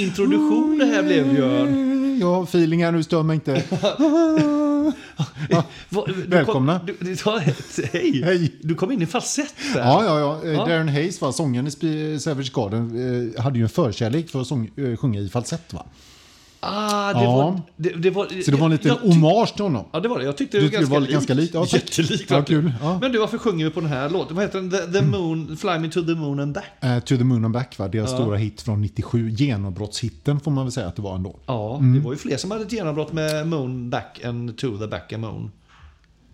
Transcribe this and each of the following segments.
introduktion det här blev Björn. Jag har feeling här nu, stör mig inte. Ja, Välkomna. Du, du, ja, hej. Hej. Du kom in i falsett där. ja, ja, ja. Darren Hayes, va, sångaren i Savage Garden, eh, hade ju en förkärlek för att sång, eh, sjunga i falsett. Va? Ah, det Ja. var... Det, det var Så det var en liten hommage till honom. Ja, det var det. Jag tyckte Du det var ganska var ganska likt? Ja. Jättelikt. Ja, kul. Ja. Men du, varför sjunger vi på den här låten? Vad heter den? The, the Moon, Fly Me To The Moon And Back. Eh, to the Moon and Back, va? deras stora hit från 97. Genombrottshitten får man väl säga att det var ändå. Ja, Mm. det var ju fler som hade ett genombrott med Moon Back än To The Back A Moon.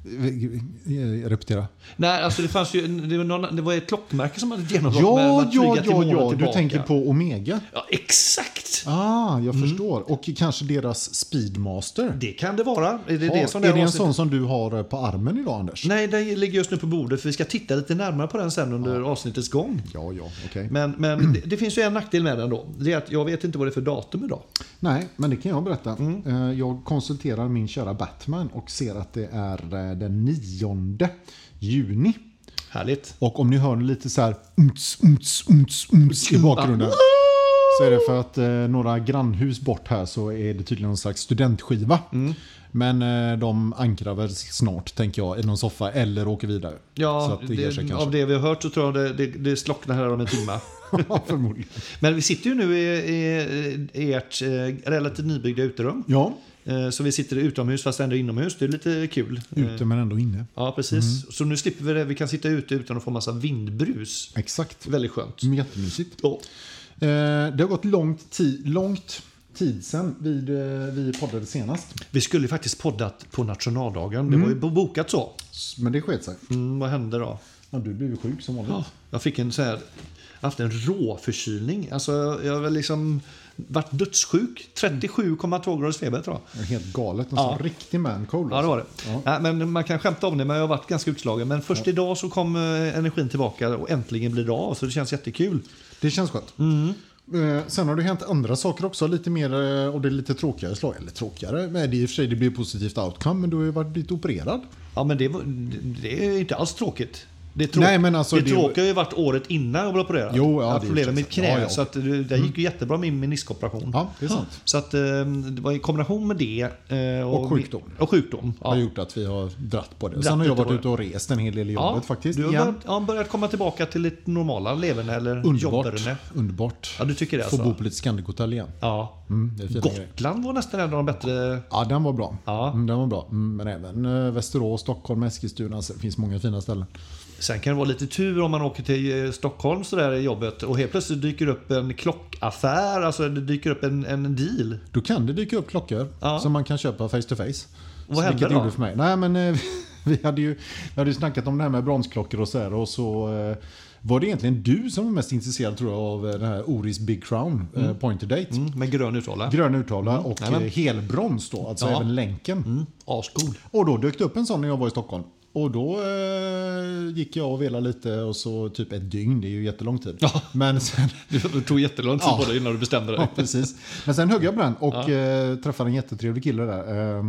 Eh, Repetera. Nej, alltså det fanns ju... Det var, någon, det var ett klockmärke som hade ett genombrott med Ja, att ja, ja, ja. Du tänker på Omega. Ja, exakt! Ah, jag Mm. förstår. Och kanske deras Speedmaster. Det kan det vara. Är det, Ja, det som är det en sån som du har eh, på armen idag, Anders? Nej, den ligger just nu på bordet för vi ska titta lite närmare på den sen under avsnittets gång. Ja, ja, okej. Men, men det, det finns ju en nackdel med den då. Det är att jag vet inte vad det är för datum idag. Nej, men det kan jag berätta. Mm. Eh, Jag konsulterar min kära Batman och ser att det är den 9 juni. Härligt. Och om ni hör lite så här umts, umts, umts, umts i bakgrunden så är det för att eh, några grannhus bort här så är det tydligen någon slags studentskiva. Mm. Men eh, de ankrar väl snart, tänker jag, i någon soffa eller åker vidare. Ja, det, det, av det vi har hört så tror jag det, det, det slocknar här om en timme. Förmodligen. Men vi sitter ju nu i, i, i ert eh, relativt nybyggda uterum. Ja, Så vi sitter utomhus fast ändå inomhus. Det är lite kul. Eh, ute men ändå inne. Ja, precis. Så nu slipper vi det. Vi kan sitta ute utan att få massa vindbrus. Exakt. Väldigt skönt. Jättemysigt. Ja. Eh, det har gått långt, ti- långt tid vid, eh, vi poddade senast. Vi skulle faktiskt poddat på nationaldagen. Det var ju bokat så. Men det sket sig. Mm, vad hände då? Ja, du blev ju sjuk som vanligt. Ja, Jag fick en så här, haft en råförkylning. Alltså, jag har väl liksom varit dödssjuk. 37,2 graders feber tror jag. Helt galet. En Ja. riktig mancold. Ja, det var det. Ja. Ja, men man kan skämta om det, men jag har varit ganska utslagen. Men först idag så kom eh, energin tillbaka och äntligen blir det av. Så det känns jättekul. Det känns skönt. Mm. Eh, sen har det hänt andra saker också, lite mer eh, och det är lite tråkigare slag. Eller tråkigare, men det i och för sig det blir positivt outcome, men du har ju varit lite opererad. Ja, men det, det är inte alls tråkigt. Det, tråk, Nej, men alltså det, det- tråkiga har ju varit året innan jag blev opererad. Jo, ja, jag hade problem med mitt knä. Ja, ja. Så att det, gick ju jättebra med min meniskoperation. Ja, det är sant. Så att, eh, det var i kombination med det. eh, Och sjukdom. Och sjukdom. har Ja. gjort att vi har dratt på det. Dratt Sen har jag varit ute och rest en hel del i jobbet faktiskt. Du har börjat, ja, börjat komma tillbaka till ett normala leverne eller Underbart. jobberne. Underbart. Ja, du tycker det Få alltså? bo på lite Scandic-hotell igen. Ja. Mm. Gotland var nästan en av de bättre. Ja, den var bra. Ja. Mm, den var bra. Mm, men även eh, Västerås, Stockholm, Eskilstuna. Så det finns många fina ställen. Sen kan det vara lite tur om man åker till eh, Stockholm så där i jobbet och helt plötsligt dyker upp en klockaffär, alltså det dyker upp en, en deal. Då kan det dyka upp klockor Ja. som man kan köpa face to face. vad Så hände då? gjorde för mig. Nej, men eh, vi hade ju vi hade ju snackat om det här med bronsklockor och så här och så eh, var det egentligen du som var mest intresserad tror jag av den här Oris Big Crown eh, Pointer Date. Mm, med grön uttala. Grön urtavla och Jajamän. eh, helbrons då, alltså Ja. även länken. Mm, asgod. Och då dök det upp en sån när jag var i Stockholm. Och då eh, gick jag och velade lite och så typ ett dygn, det är ju jättelång tid. Ja. Men sen, Det tog jättelång tid Ja. på dig innan du bestämde dig. ja, precis. Men sen högg jag på den och eh, träffade en jättetrevlig kille där. Eh,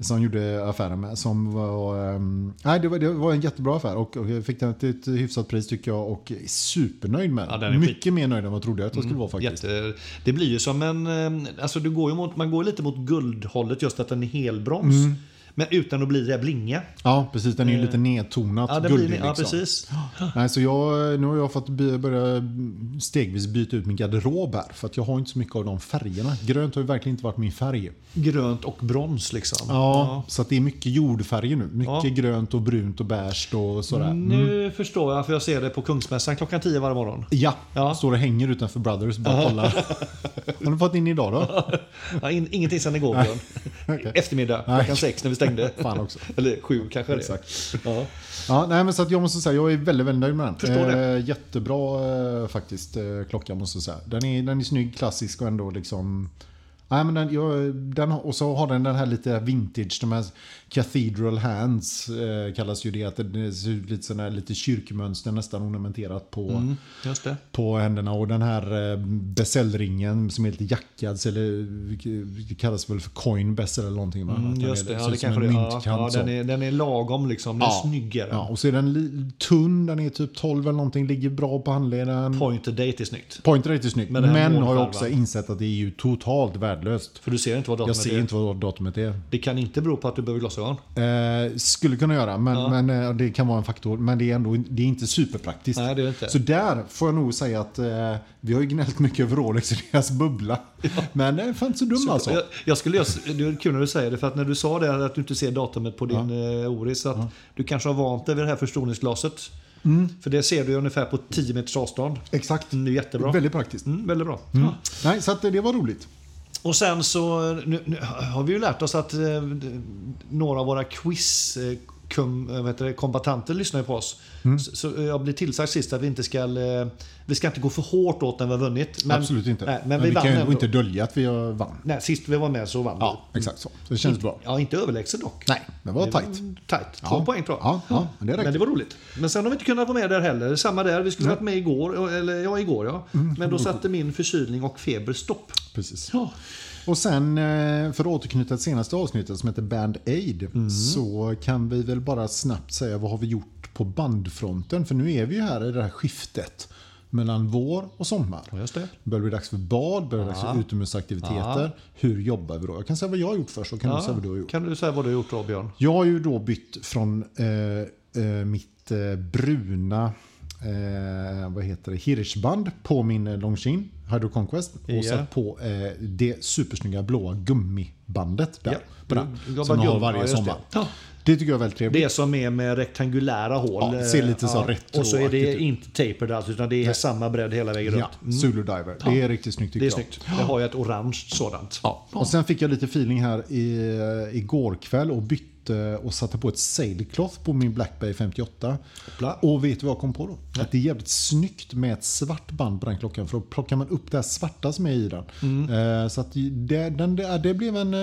som gjorde affären med. Som var, eh, nej, det, var, det var en jättebra affär och, och jag fick den till ett hyfsat pris tycker jag och är supernöjd med Ja, den. är Mycket mer nöjd än vad jag trodde att jag skulle vara faktiskt. Jätte, det blir ju som en... eh, Alltså du går ju mot, man går lite mot guldhållet just att den är helbroms. Mm. Men utan att bli det blinga. Ja, precis. Den är ju lite nedtonat Ja, guldig. blir, ja liksom. precis. Nej, så jag, nu har jag fått börja stegvis byta ut min garderob här. För att jag har inte så mycket av de färgerna. Grönt har ju verkligen inte varit min färg. Grönt och brons liksom. Ja, så att det är mycket jordfärger nu. Mycket Ja. grönt och brunt och beige och sådär. Nu förstår jag, för jag ser det på Kungsmässan klockan 10 varje morgon. Ja, Ja. står och hänger utanför Brothers. Bara kollar. har du fått in idag då? Ja, in, ingenting sen igår Björn. Okej. Eftermiddag, klockan sex när vi stängde. Fan också. Eller sju kanske det. Exakt. Ja. Ja, nej, men så att jag måste säga, jag är väldigt, väldigt nöjd med den. Förstår det. Eh, jättebra eh, faktiskt eh, klocka måste jag säga. Den är, den är snygg, klassisk och ändå liksom... Nej, men den, jag, den, och så har den den här lite vintage, de här cathedral hands eh, kallas ju det. Att det ser ut lite, sån här, lite kyrkmönster nästan ornamenterat på, Mm, på händerna. Och den här eh, bezelringen som är lite jackad, eller det kallas väl för coin bezel eller någonting. Va? Mm, just är- det, ser ja, det kanske det ja, ja, den, är, den är lagom liksom. Den är Ja. snyggare. Ja, och så är den tunn, den är typ 12 eller någonting, ligger bra på handleden. Pointer date är snyggt. Pointer är riktigt snyggt, men, här har målskärvan. också insett att det är ju totalt värdelöst. För du ser inte vad Jag datumet ser är. inte vad datumet är. Det kan inte bero på att du behöver glasögon. Eh, skulle kunna göra, men, men eh, det kan vara en faktor. Men det är ändå det är inte superpraktiskt. Nej, det är det inte. Så där får jag nog säga att eh, vi har ju gnällt mycket över Rolex och deras bubbla. Men den är fan inte så dum alltså. Jag, jag skulle, det är kul när du säger det, för att när du sa det att du inte ser datumet på din ja. Oris, att du kanske har vant dig vid det här förstoringsglaset. Mm. För det ser du ungefär på 10 meters avstånd. Exakt. Det är jättebra. Väldigt praktiskt. Mm, väldigt bra. Ja. Nej, så det var roligt. Och sen så nu, nu har vi ju lärt oss att eh, några av våra quiz eh, kum, eh, heter det, kombatanter lyssnar ju på oss. Mm. Så, så jag blir tillsagd sist att vi inte ska, eh, vi ska inte gå för hårt åt när vi har vunnit. Men, Absolut inte. Nej, men, men vi, vi kan ju inte dölja att vi har vann. Nej, sist vi var med så vann Ja, exakt så. Så det känns bra. vi. Ja, inte överlägset dock. Nej, det var Det var tajt. Tajt. Två Ja. poäng tror jag. Ja, ja, men det Men det var roligt. Men sen har vi inte kunnat vara med där heller. Samma där. Vi skulle varit med igår. Eller ja, igår ja. Mm. Men då satte min förkylning och feber stopp. Precis. Ja. Och sen eh, för att återknyta till senaste avsnittet som heter Band Aid Mm. så kan vi väl bara snabbt säga vad har vi gjort på bandfronten? För nu är vi ju här i det här skiftet mellan vår och sommar. Just det. Börjar bli dags för bad, börjar bli dags för utomhusaktiviteter. Hur jobbar vi då? Jag kan säga vad jag har gjort först och kan du säga vad du har gjort. Kan du säga vad du har gjort då, Björn? Jag har ju då bytt från eh, eh, mitt eh, bruna eh, vad heter det, Hirschband på min eh, Longines Hydro Conquest och Ja. satt på eh, det supersnygga blåa gummibandet där. Ja, På den, jobbar som jag har varje ja, sommar. det. Ja. Det tycker jag är väldigt trevligt. Det som är med rektangulära hål. Ja, ser lite eh, så retro- Och så är det inte tapered alls, utan det är samma bredd hela vägen Ja, runt. Zulu Diver. Det är riktigt snyggt tycker Det är jag. snyggt. Det har jag ett orange sådant. Ja. Och sen fick jag lite feeling här i, igår kväll och bytte och satte på ett sailcloth på min Black Bay 58. Hoppla. Och vet du vad jag kom på då? Att det är jävligt snyggt med ett svart band på den klockan. För då plockar man upp det här svarta som är i den. Mm. Eh, så att det, den, det, det blev en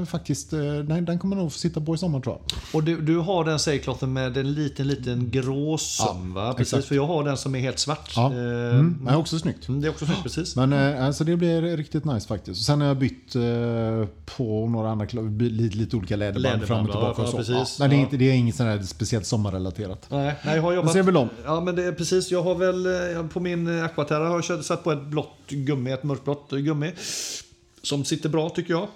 eh, faktiskt, eh, den, den kommer nog få sitta på i sommar tror jag. Och du, du har den sailclothen med en liten, liten grå söm va? Precis, exakt. för jag har den som är helt svart. Ja. Eh, Mm. Men också snyggt. Det är också snyggt, precis. Men eh, alltså det blir riktigt nice faktiskt. Sen har jag bytt eh, på några andra lite, lite olika läderband, Läderband, fram och ja, tillbaka. Ja, och så. precis. men det är, Ja. inte, det är inget här speciellt sommarrelaterat. Nej, nej, jag har jobbat... ser väl om. Ja, men det är precis. Jag har väl eh, på min eh, Aquaterra har jag satt på ett blått gummi, ett mörkblått gummi. Som sitter bra tycker jag.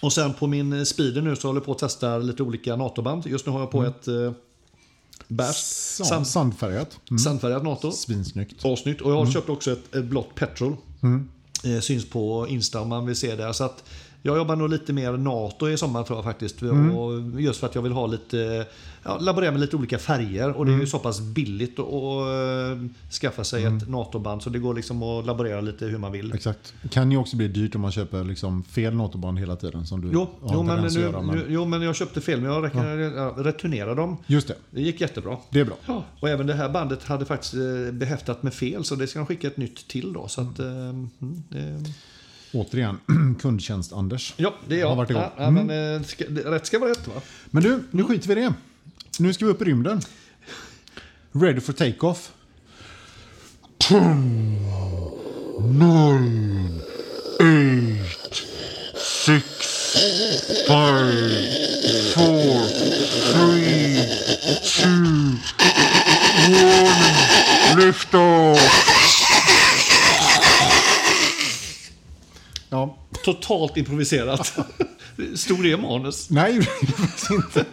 Och sen på min eh, Speeder nu så håller jag på att testa lite olika NATO-band. Just nu har jag på ett eh, Så, sand, Sandfärgat. Mm. sandfärgat NATO. Svinsnyggt. Asnyggt. Och jag har köpt också ett, ett blått petrol. Eh, syns på Insta om man vill se det. Så att jag jobbar nog lite mer NATO i sommar tror jag faktiskt. Och just för att jag vill ha lite, ja, laborera med lite olika färger. Och det är ju så pass billigt att att, eh, skaffa sig ett NATO-band. Så det går liksom att laborera lite hur man vill. Exakt. Kan ju också bli dyrt om man köper liksom fel notoband hela tiden. Som du Jo, jo, en men nu, göra, men- nu, jo, men jag köpte fel. Men jag ja, returnerade dem. Just det, Det gick jättebra. det är bra. Ja, och även det här bandet hade faktiskt eh, behäftat med fel. Så det ska de skicka ett nytt till då. Så att, eh, mm, det, Återigen, kundtjänst-Anders. Ja, det är jag. Har varit igång. Ja, ja, men, eh, ska, rätt ska vara rätt va? Men du, nu skiter vi i det. Nu ska vi upp i rymden. Ready for take-off. Ja, Totalt improviserat. Stod det i manus? Nej, inte.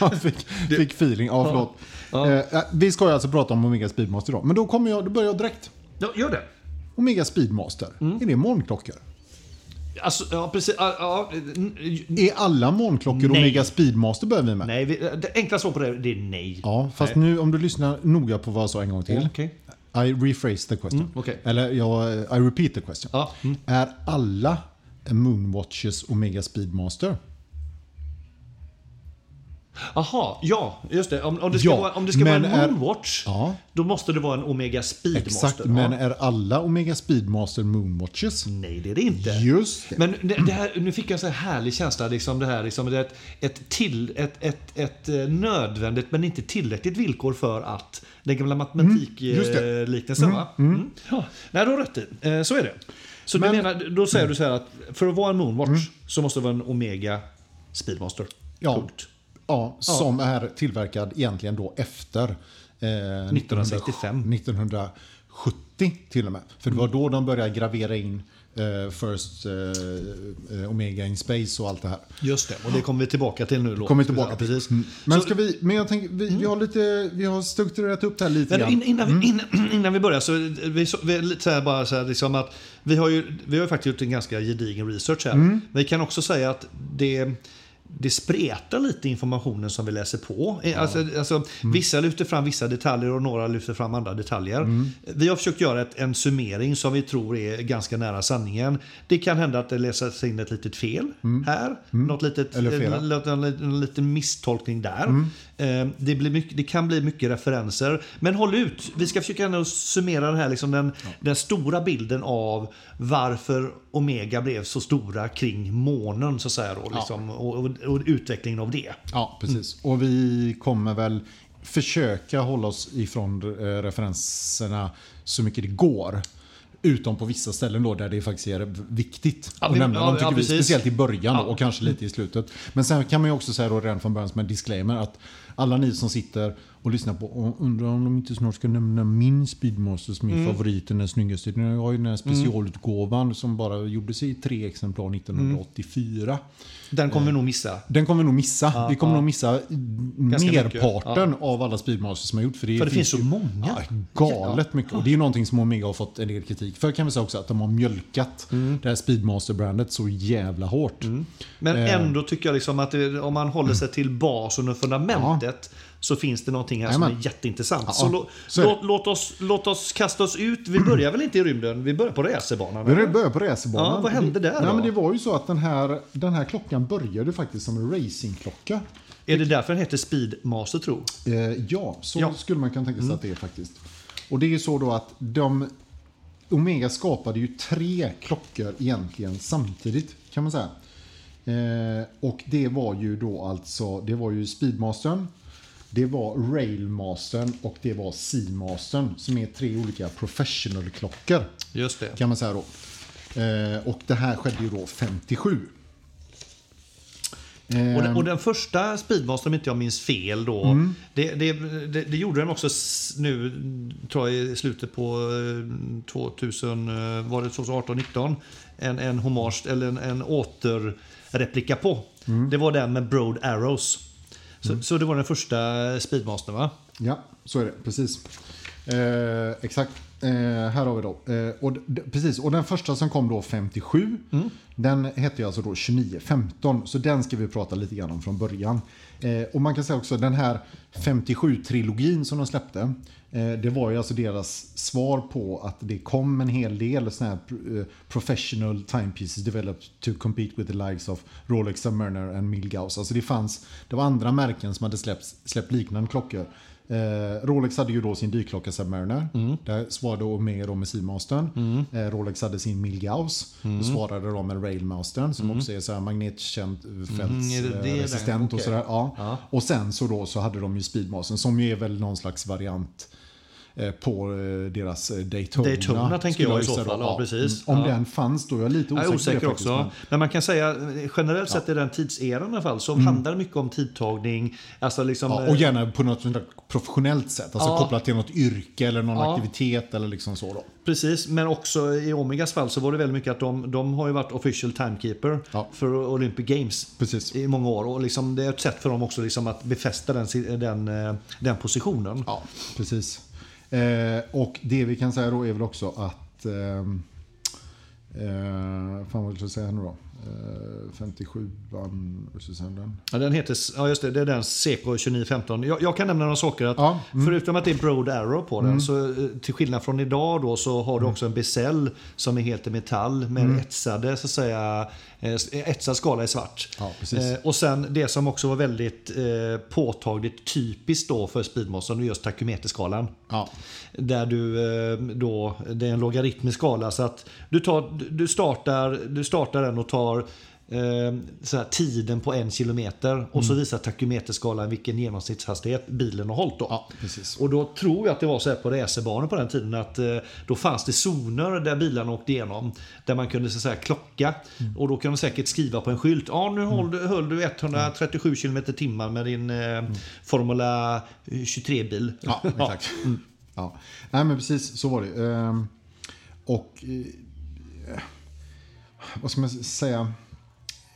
Jag fick, fick feeling. Ja, förlåt. Ja. Eh, vi ska ju alltså prata om Omega Speedmaster idag. Men då, kommer jag, då börjar jag direkt. Ja, gör det. Omega Speedmaster, Mm. är det molnklockor? Alltså, ja, precis. Ja, ja, Är alla molnklockor Nej. Omega Speedmaster börjar vi med? nej, vi- det enkla svaret på det det är nej. Ja, fast nu om du lyssnar noga på vad jag sa en gång till. Okej. I rephrase the question. Mm, okej. Eller jag, I repeat the question. Ja. mm. Är alla Moonwatches Omega Speedmaster? Aha, ja, just det. Om, om det ska, Ja, vara, om det ska vara en men är- Moonwatch, Ja. då måste det vara en Omega Speedmaster. Exakt, men ja. är alla Omega Speedmaster Moonwatches? Nej, det är det inte. Just det. Men det, det här, nu fick jag en så här härlig känsla. Liksom det här, liksom det ett, ett, till, ett, ett, ett eh, nödvändigt men inte tillräckligt villkor för att den gamla Mm, just det. matematikliknelsen. va? Mm. Ja. Nej, du har rätt i. Eh, Så är det. Så Men- du menar, då säger du så här att för att vara en Moonwatch så måste det vara en Omega Speedmaster. Ja. Punkt. Ja, som är tillverkad egentligen då efter eh, 1965. 1970 till och med. För det var då de började gravera in eh, First eh, eh, Omega in Space och allt det här. Just det, och det kommer vi tillbaka till nu. Då. Kommer tillbaka till. precis. Mm. Men, ska vi, men jag tänker, vi, vi har lite, vi har strukturerat upp det här lite Men grann. in- innan, vi, innan, innan vi börjar så vi, så, vi lite så här bara så här liksom att vi har ju vi har ju faktiskt gjort en ganska gedigen research här. Men vi kan också säga att det det spretar lite informationen som vi läser på. Eh, Alltså, alltså, Vissa lyfter fram vissa detaljer och några lyfter fram andra detaljer. Vi har försökt göra ett, en summering som vi tror är ganska nära sanningen. Det kan hända att det läses in ett litet fel här. Något litet, Eller en, en, en, en liten misstolkning där. Eh, Det, mycket, det kan bli mycket referenser. Men håll ut. Vi ska försöka ändå summera den här liksom den, den stora bilden av varför Omega blev så stora kring månen så att säga. Då, liksom, och, och, och utvecklingen av det. Ja, precis. Och vi kommer väl försöka hålla oss ifrån eh, referenserna så mycket det går. Utom på vissa ställen då där det faktiskt är viktigt Ja, att vi- nämna ja, dem, tycker ja, vi. Speciellt i början Ja. och kanske lite i slutet. Men sen kan man ju också säga då redan från början som en disclaimer att alla ni som sitter och lyssnar på och undrar om de inte snart ska nämna min Speedmaster som är Mm. favoriten, den snyggaste. Jag har ju den här specialutgåvan som bara gjordes i tre exemplar 1984. Den kommer vi nog missa. Den kommer vi nog missa. vi kommer nog missa Ganska merparten av alla Speedmasters som har gjort. För det, För det finns så många. Ja, galet mycket. Och det är någonting som Omega har fått en del kritik för kan vi säga också. Att de har mjölkat Mm. det här Speedmaster-brandet så jävla hårt. Men Eh. ändå tycker jag liksom att det, om man håller sig till basen och fundamentet så finns det någonting här som Jajamän. är jätteintressant. Ja, så lå, så låt, låt, oss, låt oss kasta oss ut. Vi börjar väl inte i rymden? Vi börjar på racerbanan? Vi börjar på racerbanan. Ja, vad hände där det, då? Nej, men Det var ju så att den här, den här klockan började faktiskt som en racingklocka. Är det därför den heter Speedmaster tro? Eh, ja, så Ja. skulle man kunna tänka sig att det är faktiskt. Och det är ju så då att de... Omega skapade ju tre klockor egentligen samtidigt, kan man säga. Eh, och det var ju då alltså, det var ju Speedmastern, det var Railmastern och det var Seamastern som är tre olika professional-klockor Just det. kan man säga då. Eh, och det här skedde ju då 57. Eh, Och den, och den första Speedmaster, om inte jag minns fel då, Mm. det, det, det, det gjorde den också nu, tror jag, i slutet på eh, 2000, eh, var det 2018, 19 en, en hommage, eller en, en återreplika på. Mm. Det var den med Broad Arrows. Så, så det var den första Speedmaster va? Ja, så är det. Precis. Eh, exakt. Eh, här har vi då. Eh, och, precis, och den första som kom då 57, den hette ju alltså då 2915. Så den ska vi prata lite grann om från början. Eh, och man kan säga också den här 57-trilogin som de släppte. Eh, det var ju alltså deras svar på att det kom en hel del såna här eh, professional timepieces developed to compete with the likes of Rolex Submariner and Milgauss. Alltså det fanns, det var andra märken som hade släppt, släppt liknande klockor. Eh, Rolex hade ju då sin dykklocka Submariner. Där svarade Omega då med Seamastern. Eh, Rolex hade sin Milgauss. Då svarade de med Railmastern som också är så här magnetkänt Mm, är det det där? fältsresistent och sådär. Ja. Ja. Och sen så då så hade de ju Speedmastern som ju är väl någon slags variant eh, på eh, deras eh, Daytona. Daytona tänker skulle jag i så fall, ja, precis. Om Ja. den fanns då, jag är lite Jag osäker, är osäker det faktiskt, också. men- man kan säga generellt sett i den tidseran i alla fall så handlar det mycket om tidtagning. Alltså liksom, Ja, och gärna på något professionellt sätt. Alltså kopplat till något yrke eller någon aktivitet eller liksom så då. Precis, men också i Omegas fall så var det väldigt mycket att de, de har ju varit official timekeeper Ja. för Olympic Games Precis. i många år. Och liksom det är ett sätt för dem också liksom att befästa den, den, eh, den positionen. Ja, precis. Eh, och det vi kan säga då är väl också att... Eh, Eh, fan vad vill jag säga nu då? Eh, 57an och sen den. Ja, den heter, ja just det, det är den Seco 2915. Jag, jag kan nämna några saker. Att Ja, Förutom att det är Broad Arrow på den, så eh, till skillnad från idag då, så har du också en bezel som är helt i metall med etsade, så att säga, eh, etsad skala i svart. Ja, precis. Eh, och sen det som också var väldigt eh, påtagligt typiskt då för Speedmaster, det är just takymeterskalan. Ja. Där du eh, då, det är en logaritmisk skala så att du, tar, du, startar, du startar den och tar eh, så här, tiden på en kilometer och så visar takymeterskalan vilken genomsnittshastighet bilen har hållit. Då. Ja. Och då tror jag att det var så här på racerbanor på den tiden att eh, då fanns det zoner där bilarna åkte igenom. Där man kunde så säga klocka. Och då kan de säkert skriva på en skylt. Ja, nu höll, du- höll du 137 km timmar med din eh, Formula 23-bil. Ja, exakt. Ja. Nej, men precis så var det. Ehm, och eh, vad ska man säga?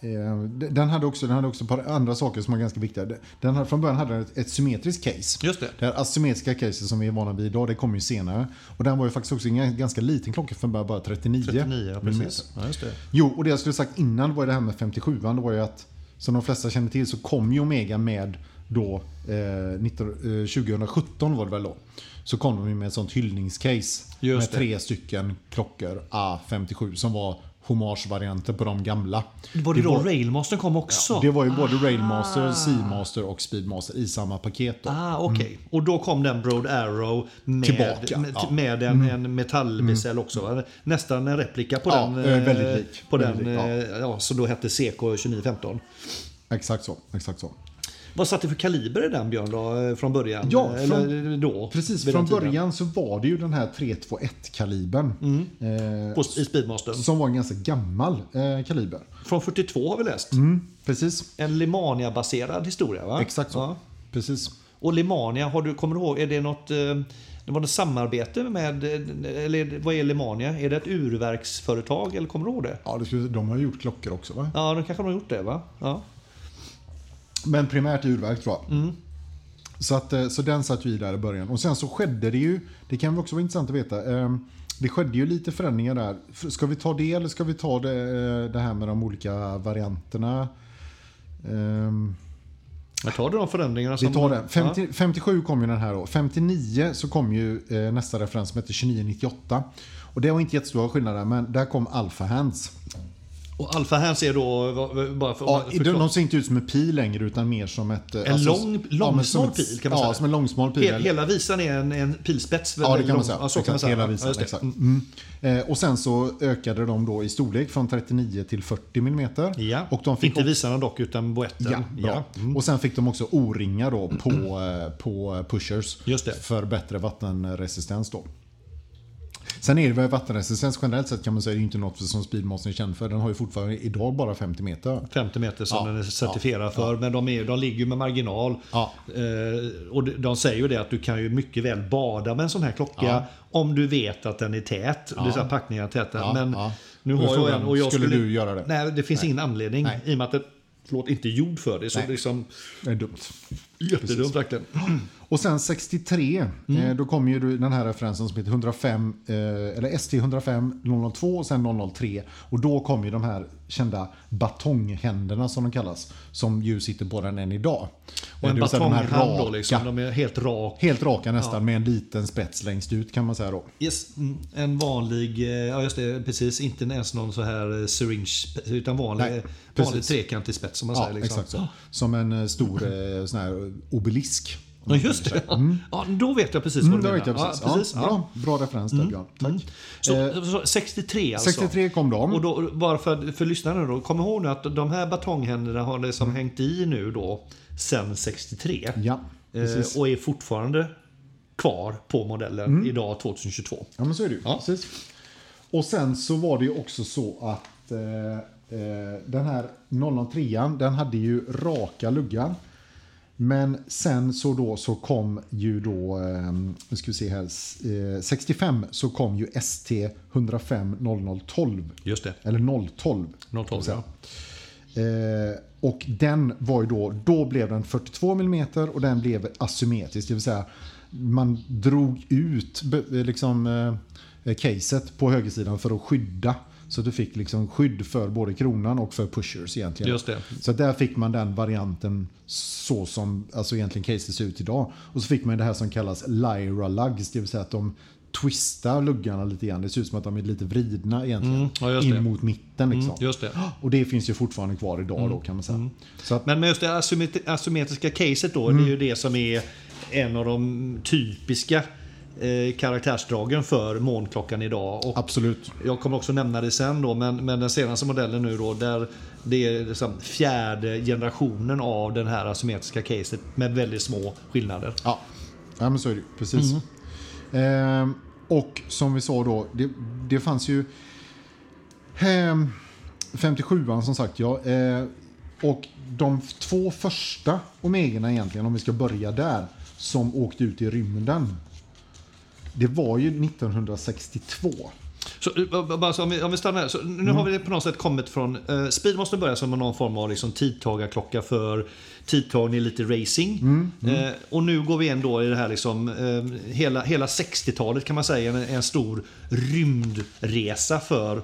Eh, Den hade, också, den hade också ett par andra saker som var ganska viktiga. Den hade, från början hade den ett, ett symmetriskt case. Just det. Det här asymmetriska caset som vi är vana vid idag, det kom ju senare. Och den var ju faktiskt också en ganska liten klocka för bara, bara 39, 39, ja, precis. Ja, just det. Jo, och det jag skulle sagt innan var ju det här med 57 Det var ju att, som de flesta känner till, så kom ju Omega med då, eh, 19, eh, 2017 var det väl då. Så kom de med ett sånt hyllningscase. Just med det. tre stycken klockor A57 som var hommagevarianter på de gamla. Var det, då var, Railmastern kom också? det var ju både Railmaster, Seamaster och Speedmaster i samma paket. Då. Ah, okej. Och då kom den Broad Arrow med, Tillbaka, med, ja. med en, en metallbezel också. va? Nästan en replika på Ja, den. eh, eh, väldigt lik. På Väldigt den, lik, ja. eh, ja, som då hette CK2915. Exakt så. Exakt så. Vad satt det för kaliber i den Björn då, eh, från början? Ja, från- Eller då? Precis, från början så var det ju den här 321-kalibern. Eh, På, I Speedmastern. som var en ganska gammal eh, kaliber. Från 42 har vi läst. Mm, precis. En Lemania-baserad historia va? Exakt så. Ja. Precis. Och Lemania, har du, kommer du ihåg, är det något... eh, Det var något samarbete med, eh, eller vad är Lemania? Är det ett urverksföretag eller kommer du ihåg det? Ja, det skulle, de har gjort klockor också va? Ja, de kanske har gjort det va? Ja. Men primärt urverk tror jag. Mm. Så, att, eh, så den satt vi där i början. Och sen så skedde det ju, det kan också vara intressant att veta. eh, Det skedde ju lite förändringar där. Ska vi ta det eller ska vi ta det, eh, det här med de olika varianterna? Ehm, Jag tar de förändringarna som... Vi tar den. 50, 57 kom ju den här då. 59 så kom ju eh, nästa referens som heter 2998. Och det var inte jättestora skillnader, men där kom Alpha Hands. Ja. Och Alpha Hands är då, bara för, Ja, för, de, de ser inte ut som en pil längre utan mer som ett... eh, En lång- ja, men långsmal ett- pil, kan man ja, säga. som en långsmal pil. He, eller- hela visan är en, en pilspets. Ja, det kan man lång. säga. Ja, så kan man säga. Hela Ja, visan, det. exakt. Mm. Mm. Eh, och sen så ökade de då i storlek från 39 till 40 mm. Ja. Och de fick Inte visarna dock, utan boetten. Ja, bra. Mm. Och sen fick de också O-ringar då på, eh, på pushers. Just det. För bättre vattenresistens då. Sen är det väl vattenresistens generellt sett kan man säga, det är inte något som Speedmaster är känd för. Den har ju fortfarande idag bara 50 meter. 50 meter som Ja, den är certifierad för. Men de, är, de ligger ju med marginal. Ja. Eh, och de, säger ju det att du kan ju mycket väl bada med en sån här klocka. Ja. Om du vet att den är tät. Det är så här packningar täta. Ja, men ja. nu har jag en och jag skulle du göra det? Nej, det finns ingen anledning. Nej. I och med att det förlåt, inte är gjord för det. Så Nej. liksom, Det är dumt. Jättedumt verkligen. Och sen 63, Mm. eh, då kom ju den här referensen som heter 105, eh, eller ST 105 002 och sen 003. Och då kom ju de här kända batonghänderna som de kallas. Som ju sitter på den än idag. Och Eh, en här batonghand då raka, liksom. De är helt rak. Helt raka nästan med en liten spets längst ut kan man säga då. Yes, mm, en vanlig, eh, ja just det, precis. Inte ens någon så här eh, syringe, utan vanlig, Nej, vanlig trekantig spets som man Ja, säger. Liksom. exakt så. Som en eh, stor eh, sån här obelisk. Ja, just det. Ja, då vet jag precis vad Mm, du det menar. jag precis. Ja, precis. Ja. Mm. bra, bra referens där Björn. Tack. Så, så 63 alltså. 63 kom de. Och då, bara för, för lyssnarna då, kom ihåg nu att de här batonghänderna har liksom hängt i nu då sen 63. Mm. Ja, precis. eh, och är fortfarande kvar på modellen idag 2022. Ja, men så är det ju. Ja. Precis. Och sen så var det ju också så att eh, eh, den här 003 den hade ju raka luggar. Men sen så då så kom ju då, eh, nu ska vi se här, eh, 65 så kom ju ST 105 0012. Just det. Eller 012. 012 ja. Eh, och den var ju då, då blev den 42 mm och den blev asymmetrisk. Det vill säga man drog ut liksom, eh, caset på högersidan för att skydda Så du fick liksom skydd för både kronan och för pushers egentligen. Just det. Så där fick man den varianten så som alltså egentligen caset ser ut idag. Och så fick man det här som kallas lyra lugs, det vill säga att de twistar luggarna lite grann. Det ser ut som att de är lite vridna egentligen. Mm, ja, just det. in mot mitten liksom. Mm, just det. Och det finns ju fortfarande kvar idag då kan man säga. Så att, Men med just det asymmet- asymmetriska caset då, Mm. det är ju det som är en av de typiska eh, karaktärsdragen för månklockan idag. Och absolut. jag kommer också nämna det sen då, men, men den senaste modellen nu då, där det är liksom fjärde generationen av den här asymmetriska caset med väldigt små skillnader. Ja, ja men så är det. Precis. Mm. Ehm, och som vi sa då, det, det fanns ju ehm, 57an som sagt ja. Eh, och de två första Omegorna egentligen, om vi ska börja där, som åkte ut i rymden. Det var ju 1962. Så, eh, bara så om, vi, om vi stannar här. Så nu Mm. har vi på något sätt kommit från... Eh, speed måste börja som någon form av liksom, tidtagarklocka för tidtagning, lite racing. Mm, Eh, och nu går vi in då i det här liksom... Eh, hela, hela 60-talet kan man säga en, en stor rymdresa för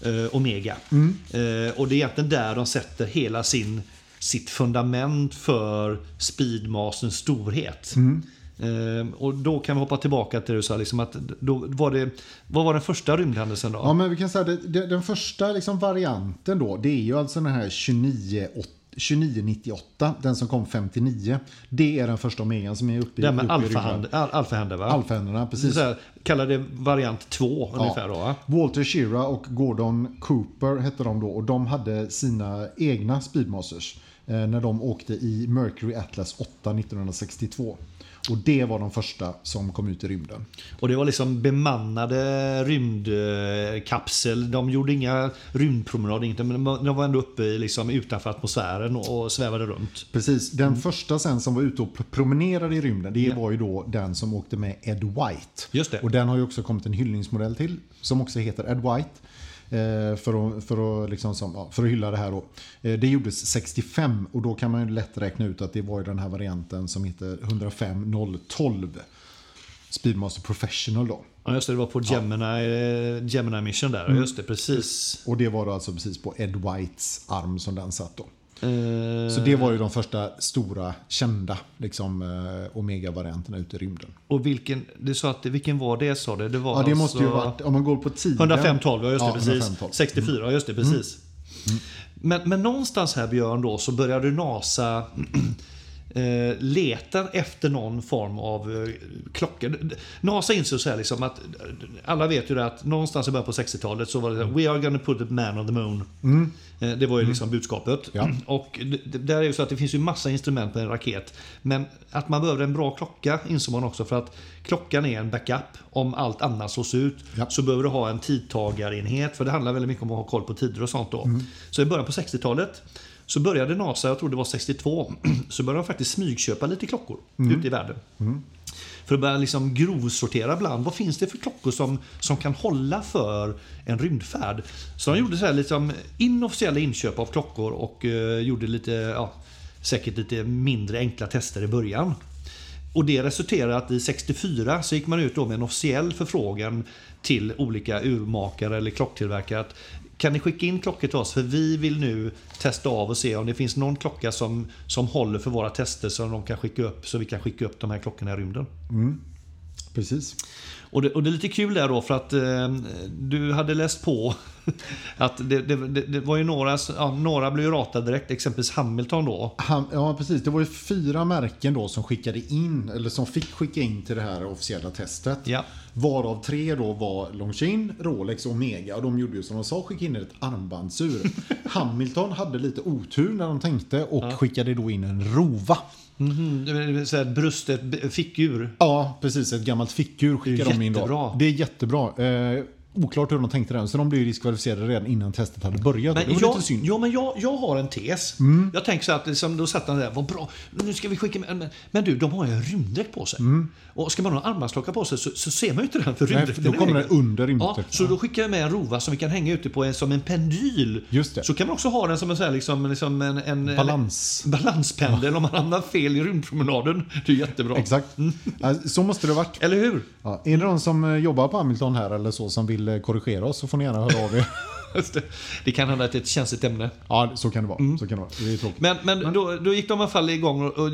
eh, Omega. Mm. Eh, och det är egentligen där de sätter hela sin sitt fundament för Speedmasterns storhet. Mm. Eh, och då kan vi hoppa tillbaka till det du sa, liksom att då var det, vad var den första rymdhändelsen då? Ja, men vi kan säga det, den första liksom varianten då, det är ju alltså den här 29, 2998, den som kom 59. Det är den första Omegan som är uppe i Den med uppe i rymden. alfahand, al- alfahänder va? Alfahänderna, precis. Så här, Kalla det variant 2 ungefär då va? Walter Shira och Gordon Cooper hette de då och de hade sina egna Speedmasters eh, när de åkte i Mercury Atlas 8 1962. Och det var de första som kom ut i rymden. Och det var liksom bemannade rymdkapsel. De gjorde inga rymdpromenader, inte, men de var ändå uppe liksom, utanför atmosfären och, svävade runt. Precis, den Mm. första sen som var ute och pr- promenerade i rymden, det var ju då den som åkte med Ed White. Just det. Och den har ju också kommit en hyllningsmodell till, som också heter Ed White. Eh, För att, för, att liksom som, ja, för att hylla det här då. Eh, Det gjordes 65 och då kan man ju lätt räkna ut att det var ju den här varianten som heter 105012. Speedmaster Professional då. Ja, just det, det var på Gemini, eh, Gemini Mission där. Just det, precis. Och det var då alltså precis på Ed Whites arm som den satt då. Eh, Så det var ju de första stora kända liksom, eh, Omega-varianterna ute i rymden. Och vilken, du sa att, vilken var det sa du? Det var Ja, det måste ju alltså- varit, om man går på tiden. 105-12, ja just det, Ja, precis. 105-12. 64, just det, precis. Men, men någonstans här Björn då så började NASA eh, leta efter någon form av eh, klocka. NASA insåg så här liksom att alla vet ju det att någonstans i början på 60-talet så var det We are gonna put a man on the moon. Eh, Det var ju liksom budskapet. Ja. Och det, där är ju så att det finns ju massa instrument med en raket. Men att man behöver en bra klocka insåg man också för att klockan är en backup. Om allt annat slås ut Ja. så behöver du ha en tidtagarenhet. För det handlar väldigt mycket om att ha koll på tider och sånt då. Så i början på 60-talet så började NASA, jag tror det var 62, så började de faktiskt smygköpa lite klockor ute i världen. För att börja liksom grovsortera bland. Vad finns det för klockor som, som kan hålla för en rymdfärd? Så de gjorde så här liksom inofficiella inköp av klockor och eh, gjorde lite, ja, säkert lite mindre enkla tester i början. Och det resulterade att i 64 så gick man ut då med en officiell förfrågan till olika urmakare eller klocktillverkare att kan ni skicka in klockor till oss för vi vill nu testa av och se om det finns någon klocka som, som håller för våra tester som de kan skicka upp så vi kan skicka upp de här klockorna i rymden. Precis. Och det, och det är lite kul där då för att eh, du hade läst på att det, det, det, var ju några, ja, några blev ratade direkt, exempelvis Hamilton då. Han, ja, precis. Det var ju fyra märken då som skickade in, eller som fick skicka in till det här officiella testet. Ja. Varav tre då var Longines, Rolex och Omega. Och de gjorde ju som de sa, skickade in ett armbandsur. Hamilton hade lite otur när de tänkte och skickade då in en Rova. Mhm, det vill säga ett bröst, ett b- fickur. Ja, precis. Ett gammalt fickur skickade de in då. Det är jättebra. Eh, oklart hur de tänkte där. Så de blev ju diskvalificerade redan innan testet hade börjat. Men det var jag, lite synd. Mm. ja, men jag, jag har en tes. Jag tänker så att liksom, då satt han där, vad bra, nu ska vi skicka med. Men, men du, de har ju en rymddräkt på sig. Och ska man ha en armbandsklocka på sig så, så ser man ju inte den för Mm. Nej, rymddräkten då kommer den under Ja, rymddräkten. så då skickar jag med en rova som vi kan hänga ute på en, som en pendyl. Just det. Så kan man också ha den som en, så här, liksom, liksom en, en Balans. En balanspendel om man hamnar fel i rymdpromenaden. Det är jättebra. Exakt. Ja, Så måste det ha varit. Eller hur? Ja, är det någon som eh, jobbar på Hamilton här eller så som vill eh, korrigera oss så får ni gärna höra av er. Det. kan hända att det är ett känsligt ämne. Ja, så kan det vara. Mm. Så kan det, vara. det är tråkigt. Men, men då, då gick de i alla fall igång och, och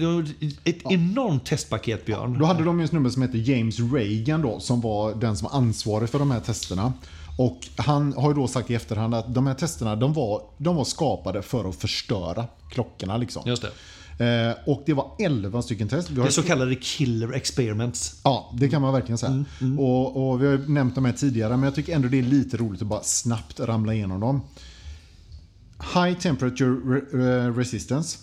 ett enormt testpaket, Björn. Då hade de ju en snubbe som heter James Reagan då, som var den som var ansvarig för de här testerna. Och han har ju då sagt i efterhand att de här testerna, de var, de var skapade för att förstöra klockorna liksom. Just det. Eh, och det var 11 stycken test. Det är så kallade killer experiments. Ja, det kan man verkligen säga. Och, och Vi har ju nämnt de här tidigare, men jag tycker ändå det är lite roligt att bara snabbt ramla igenom dem. High temperature re eh, resistance.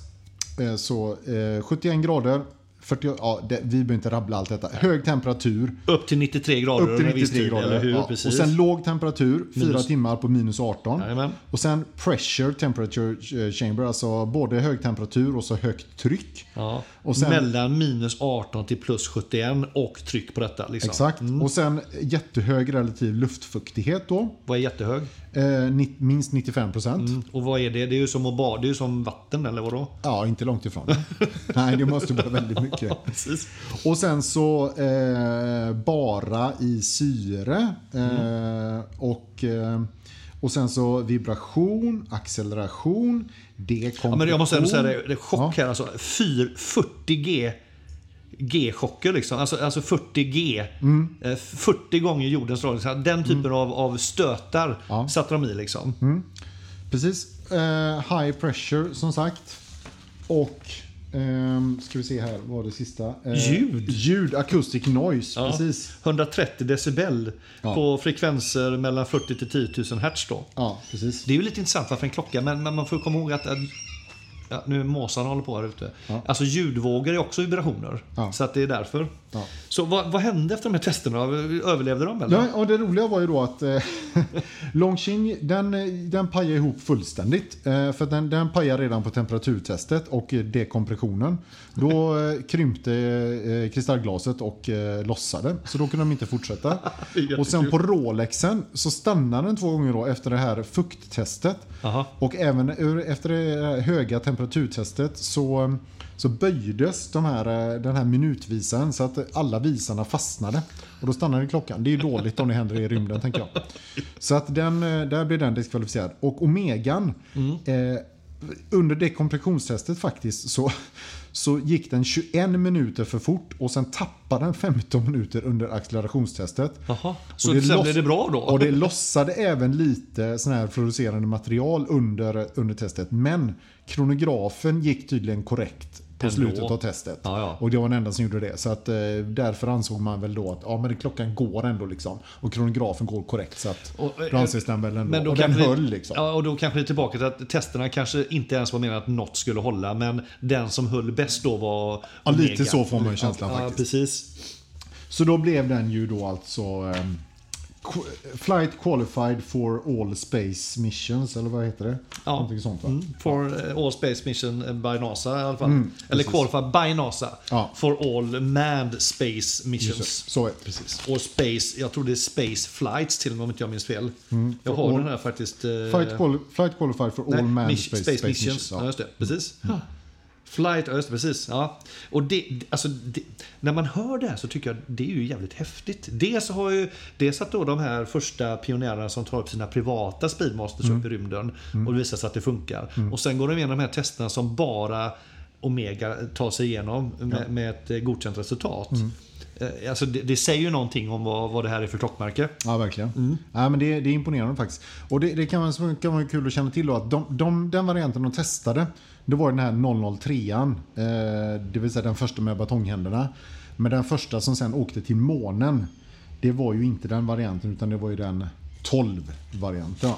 Eh, Så eh, 71 grader. 40, ja, det, vi behöver inte rabbla allt detta. Hög temperatur. Upp till 93 grader Upp till under viss 93 tid, grader. Hur? Ja. Och sen låg temperatur, 4 Minus- timmar på minus 18. Jajamän. Och sen pressure temperature eh, chamber, alltså både hög temperatur och så högt tryck. Ja. Och sen- Mellan minus 18 till plus 71 och tryck på detta. Liksom. Exakt. Och sen jättehög relativ luftfuktighet då. Vad är jättehög? Eh, minst 95 procent. Mm. Och vad är det? Det är ju som att bada. Det är ju som vatten, eller vadå? Ja, inte långt ifrån. Nej, det måste vara väldigt mycket. Precis. Och sen så eh, bara i syre. Eh, och, eh, och sen så vibration, acceleration, dekompression. Ja, men jag måste ändå säga det, det är chock här. Alltså, 4, 40 G. G-chocker liksom. Alltså, alltså 40 G. Mm. Eh, 40 gånger jordens. Så Den typen av, av stötar Ja. satte de i liksom. Precis. Eh, high pressure som sagt. Och ehm, ska vi se här, vad var det sista? Eh, Ljud. Ljud, acoustic noise. Ja. Precis. 130 decibel Ja. på frekvenser mellan 40 till 10 000 hertz då. Ja, precis. Det är ju lite intressant varför en klocka, men, men man får komma ihåg att... att ja, nu är måsarna håller på här ute. Ja. Alltså ljudvågor är också vibrationer. Ja. Så att det är därför. Så vad, vad hände efter de här testerna? Överlevde de eller? Ja, och det roliga var ju då att eh, Longqing den, den pajade ihop fullständigt. Eh, för den, den pajade redan på temperaturtestet och eh, dekompressionen. Då eh, krympte eh, kristallglaset och eh, lossade. Så då kunde de inte fortsätta. Och sen på Rolexen så stannade den två gånger då efter det här fukttestet. Aha. Och även efter det höga temperaturtestet så, så böjdes de här, eh, den här minutvisaren så att alla visarna fastnade. Och då stannade klockan. Det är dåligt om det händer i rymden tänker jag. Så att den, eh, där blev den diskvalificerad. Och Omegan, eh, under dekompressionstestet faktiskt så, så gick den 21 minuter för fort och sen tappade den 15 minuter under accelerationstestet. Jaha. Så Och det sen blev det bra då? Och det lossade även lite sån här fluorescerande material under, under testet. Men kronografen gick tydligen korrekt på Ändå. slutet av testet. Ja, ja. Och det var den enda som gjorde det. Så att, eh, därför ansåg man väl då att ja, men klockan går ändå liksom. Och kronografen går korrekt. Så att Och, eh, då anses den väl ändå. Men då och den kanske höll liksom. Ja, och då kanske det är tillbaka till att testerna kanske inte ens var menat att något skulle hålla, men den som höll bäst då var Ja, lite så får man ju känslan ja, faktiskt. precis. Så då blev den ju då alltså qu- Flight qualified for all space missions, eller vad heter det? Ja. Någonting sånt va? Mm, For eh, all space mission by NASA i alla fall. Mm, Eller qualified by NASA. Ja. For all manned space Just missions. Så är det, precis. Och space, jag tror det är space flights till och med om inte jag minns fel. Jag har all- den här faktiskt. eh, Flight, quali- flight qualified for all manned miss- space, space, missions. Ja, Ja. just det. Precis. Ja, just det, precis. Ja. Och det, alltså, det, när man hör det här så tycker jag det är ju jävligt häftigt. Dels, har ju, dels att då de här första pionjärerna som tar upp sina privata speedmasters upp i rymden och det visar sig att det funkar. Och sen går de igenom de här testerna som bara Omega tar sig igenom med, med ett eh, godkänt resultat. Eh, Alltså det, det säger ju någonting om vad, vad det här är för klockmärke. Ja, verkligen. Mm. Ja, men det, det är imponerande faktiskt. Och det, det kan, vara, kan vara kul att känna till då att de, de, den varianten de testade, det var den här 003an. Eh, det vill säga den första med batonghänderna. Men den första som sen åkte till månen, det var ju inte den varianten utan det var ju den 12-varianten.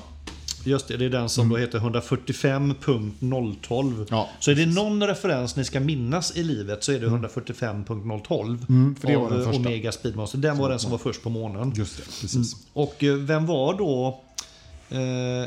Just det, det är den som då heter 145.012. Mm. Ja, så är det någon referens ni ska minnas i livet så är det 145.012 Mm, för det var av den eh, första. Omega Speedmaster. Den var den som var först på månen. Just det, precis. Och eh, vem var då... Eh,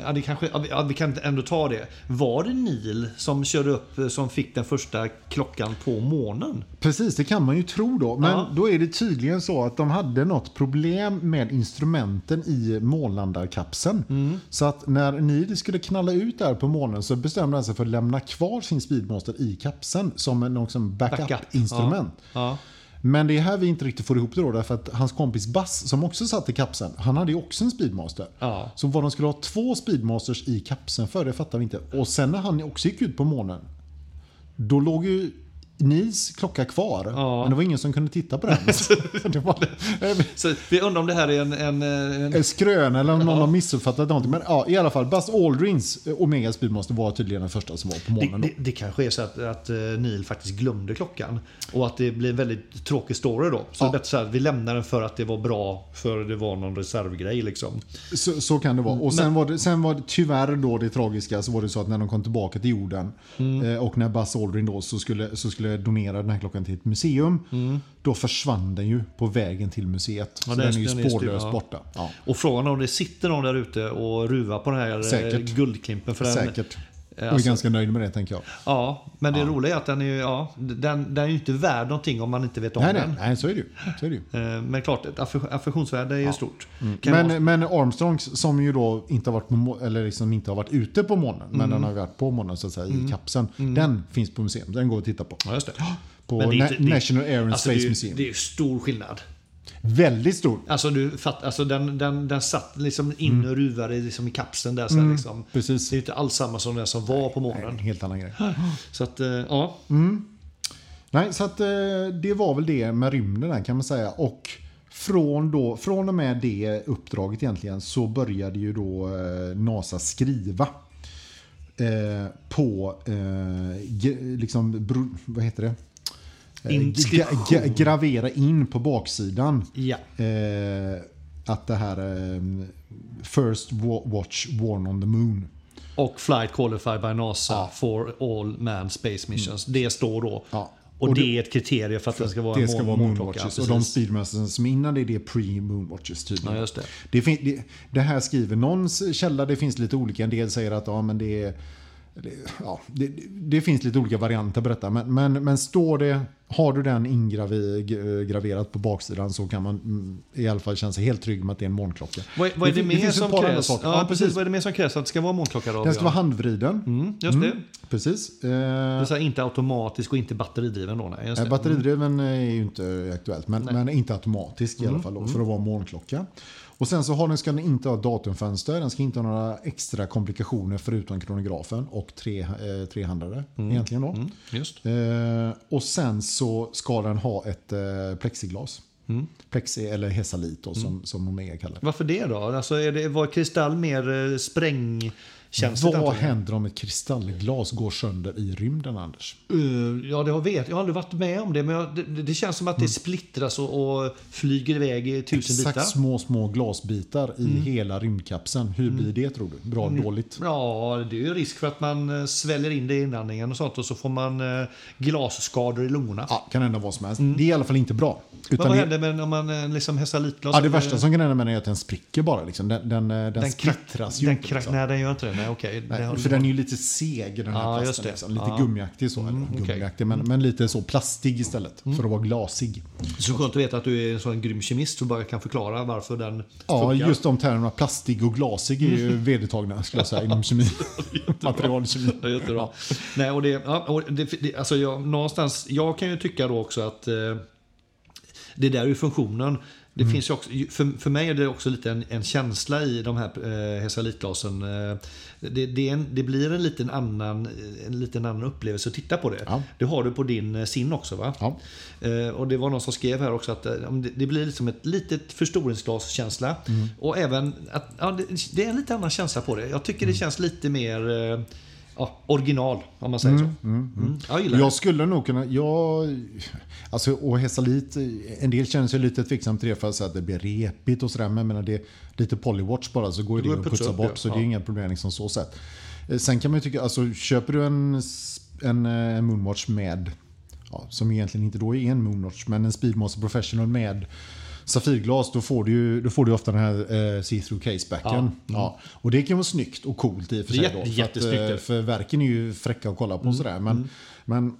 ja, det kanske, ja, vi- kan ändå ta det. Var det Neil som körde upp, eh, som fick den första klockan på månen? Precis, det kan man ju tro då. Men Ja. då är det tydligen så att de hade något problem med instrumenten i månlandarkapseln. Mm. Så att när Neil skulle knalla ut där på månen så bestämde han sig för att lämna kvar sin Speedmaster i kapseln som en backup-instrument. Ja. Men det är här vi inte riktigt får ihop det då, därför att hans kompis Bass, som också satt i kapseln, han hade ju också en Speedmaster. Ja. Så vad de skulle ha två Speedmasters i kapseln för, det fattar vi inte. Och sen när han också gick ut på månen, då låg ju Nils klocka kvar. Ja. Men det var ingen som kunde titta på den. det var Så vi undrar om det här är en... en, en en skröna eller om någon har missuppfattat någonting. Men ja, i alla fall, Buzz Aldrins eh, Omega Speedmaster var tydligen den första som var på det, månen. då. det, det kanske är så att, att eh, Neil faktiskt glömde klockan. Och att det blir en väldigt tråkig story då. Så Ja. det är bättre så här, vi lämnar den för att det var bra, för det var någon reservgrej liksom. Så, så kan det vara. Och sen var det, sen var det tyvärr då det tragiska så var det så att när de kom tillbaka till jorden Mm. eh, och när Buzz Aldrin då så skulle, så skulle donera den här klockan till ett museum. Då försvann den ju på vägen till museet. Mm. Ja, så den- är ju spårlöst ja. borta. Ja, Och frågan är om det sitter någon där ute och ruvar på den här eh, Säkert. guldklimpen. För den, säkert. Eh, Jag är alltså- ganska nöjd med det tänker jag. Ja, men det roliga är att den är, ju- ja, den, den är ju inte värd någonting om man inte vet om Nej, nej, den. nej, så är det ju. Så är det ju. Eh, Men klart, ett aff- affektionsvärde är ju stort. Kan vara- Men, men Armstrongs som ju då inte har varit, på, eller liksom inte har varit ute på månen, men Mm. den har varit på månen så att säga i kapseln. Den finns på museum, den går att titta på. Ja, just det. På Men det är inte- det- National Air and Alltså, det, Space är, ju- Museum. det är ju stor skillnad. Väldigt stor. Alltså, du fatt, alltså den, den, den satt liksom in och ruvade liksom i kapseln där. Så här, liksom. Mm. Precis. Det är inte alls samma som den som var på En månen. helt annan grej. Så att, eh, ja. Nej, så att eh, det var väl det med rymden där kan man säga. Och från, då, från och med det uppdraget egentligen så började ju då eh, NASA skriva på, eh, liksom, vad heter det? Eh, ga- gravera in på baksidan ja. eh, att det här eh, First wa- Watch Warn on the Moon. Och Flight Qualified by NASA for All Man Space Missions. Det står då. Mm. Ja. Och, Och det det- är ett kriterium för att det ska vara Det ska vara. Moonwatches. Och Precis. de speedmasters som innan det, det är pre-Moonwatches tydligen. Ja, just det. Det, det, det här skriver någon källa, det finns lite olika. En del säger att ja, men det, är, ja, det, det finns lite olika varianter på detta. Men, men, men står det, har du den ingraverat på baksidan så kan man mm, i alla fall känna sig helt trygg med att det är en månklocka. Vad, är- vad är det, mer som krävs? saker. Ja, precis. Vad är det mer som krävs att det ska vara månklocka då? Den ska vara handvriden. Mm, just det. Precis. Det Eh, är så här, inte automatisk och inte batteridriven då? Nej, just Nej, det. batteridriven är ju inte aktuellt, men, men inte automatisk i alla fall då, för att vara månklocka. Och sen så har den, ska den inte ha datumfönster, den ska inte ha några extra komplikationer förutom kronografen och tre, eh, trehandare egentligen då. Mm, just. Eh, och sen så ska den ha ett eh, plexiglas. Plexi eller hesalit då, som, som Omega kallar det. Varför det då? Alltså, är det, var kristall mer eh, sprängkänsligt? Vad antagligen? händer om ett kristallglas går sönder i rymden, Anders? Eh, ja, det har vet. Jag har aldrig varit med om det, men jag, det, det känns som att det splittras och, och flyger iväg i tusen Exakt bitar. små, små glasbitar i hela rymdkapseln. Hur blir det tror du? Bra, dåligt? Ja, det är ju risk för att man eh, sväljer in det i inandningen och sånt och så får man eh, glasskador i lungorna. Ja, kan hända vad som helst. Det är i alla fall inte bra. Men Utan vad det, händer med, om man liksom hästar litglas? ja, det värsta som kan hända med den är att den spricker bara. Liksom. Den, den, den, den splittras ju den inte. liksom. Nej, den gör inte det. Nej, okej. Nej, har- för den är ju lite seg den här Ja, plasten. Liksom. Lite. Mm, gummiaktig så. eller okej. gummiaktig, men, men lite så plastig istället. För att vara glasig. Så skönt att veta att du är en sån grym kemist som bara kan förklara varför den Ja, funkar. just de termerna plastig och glasig är ju vedertagna skulle jag säga inom kemi. Materialkemi. Jättebra. Nej, och det, ja, och det, det, alltså jag, någonstans, jag kan ju tycka då också att eh, det där är ju funktionen. Det Mm. finns också, för, för mig är det också lite en, en känsla i de här eh, Hesalitglasen. Eh, det, det, en, det blir en liten, annan, en liten annan upplevelse att titta på det. Ja. Det har du på din eh, sin också va? Ja. Eh, och det var någon som skrev här också att eh, det, det blir liksom ett litet förstoringsglas-känsla. Mm. Och även att ja, det, det är en lite annan känsla på det. Jag tycker Mm. det känns lite mer ja, original om man säger så. Mm. Jag gillar Jag det. skulle nog kunna, jag, alltså och Hesalit, en del känner sig lite tveksam till det för att det blir repigt och sådär. Men menar det är lite polywatch bara så går Det det går att putsa upp, bort. ja. Så det är inga problem liksom så sett. Eh, Sen kan man ju tycka, alltså köper du en, en, eh, en Moonwatch med, ja, som egentligen inte då är en Moonwatch, men en Speedmaster Professional med Safirglas, då får du ju då får du ofta den här eh, see-through casebacken. Ja. Och det kan vara snyggt och coolt i och för Det är sig. jätte- då, för, att, jättesnyggt, eh, för verken är ju fräcka att kolla på och sådär. Men, men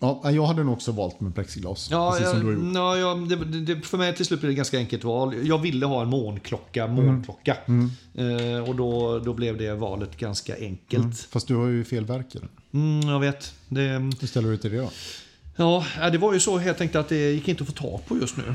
ja, jag hade nog också valt med plexiglas. Ja, precis som du har gjort. ja, ja det, det, för mig till slut blir det ett ganska enkelt val. Jag ville ha en månklocka, Mm. månklocka. Eh, och då, då blev det valet ganska enkelt. Fast du har ju fel verk i den. Mm, jag vet. Det, Hur ställer du dig till det då? Ja, ja, det var ju så helt enkelt att det gick inte att få tag på just nu.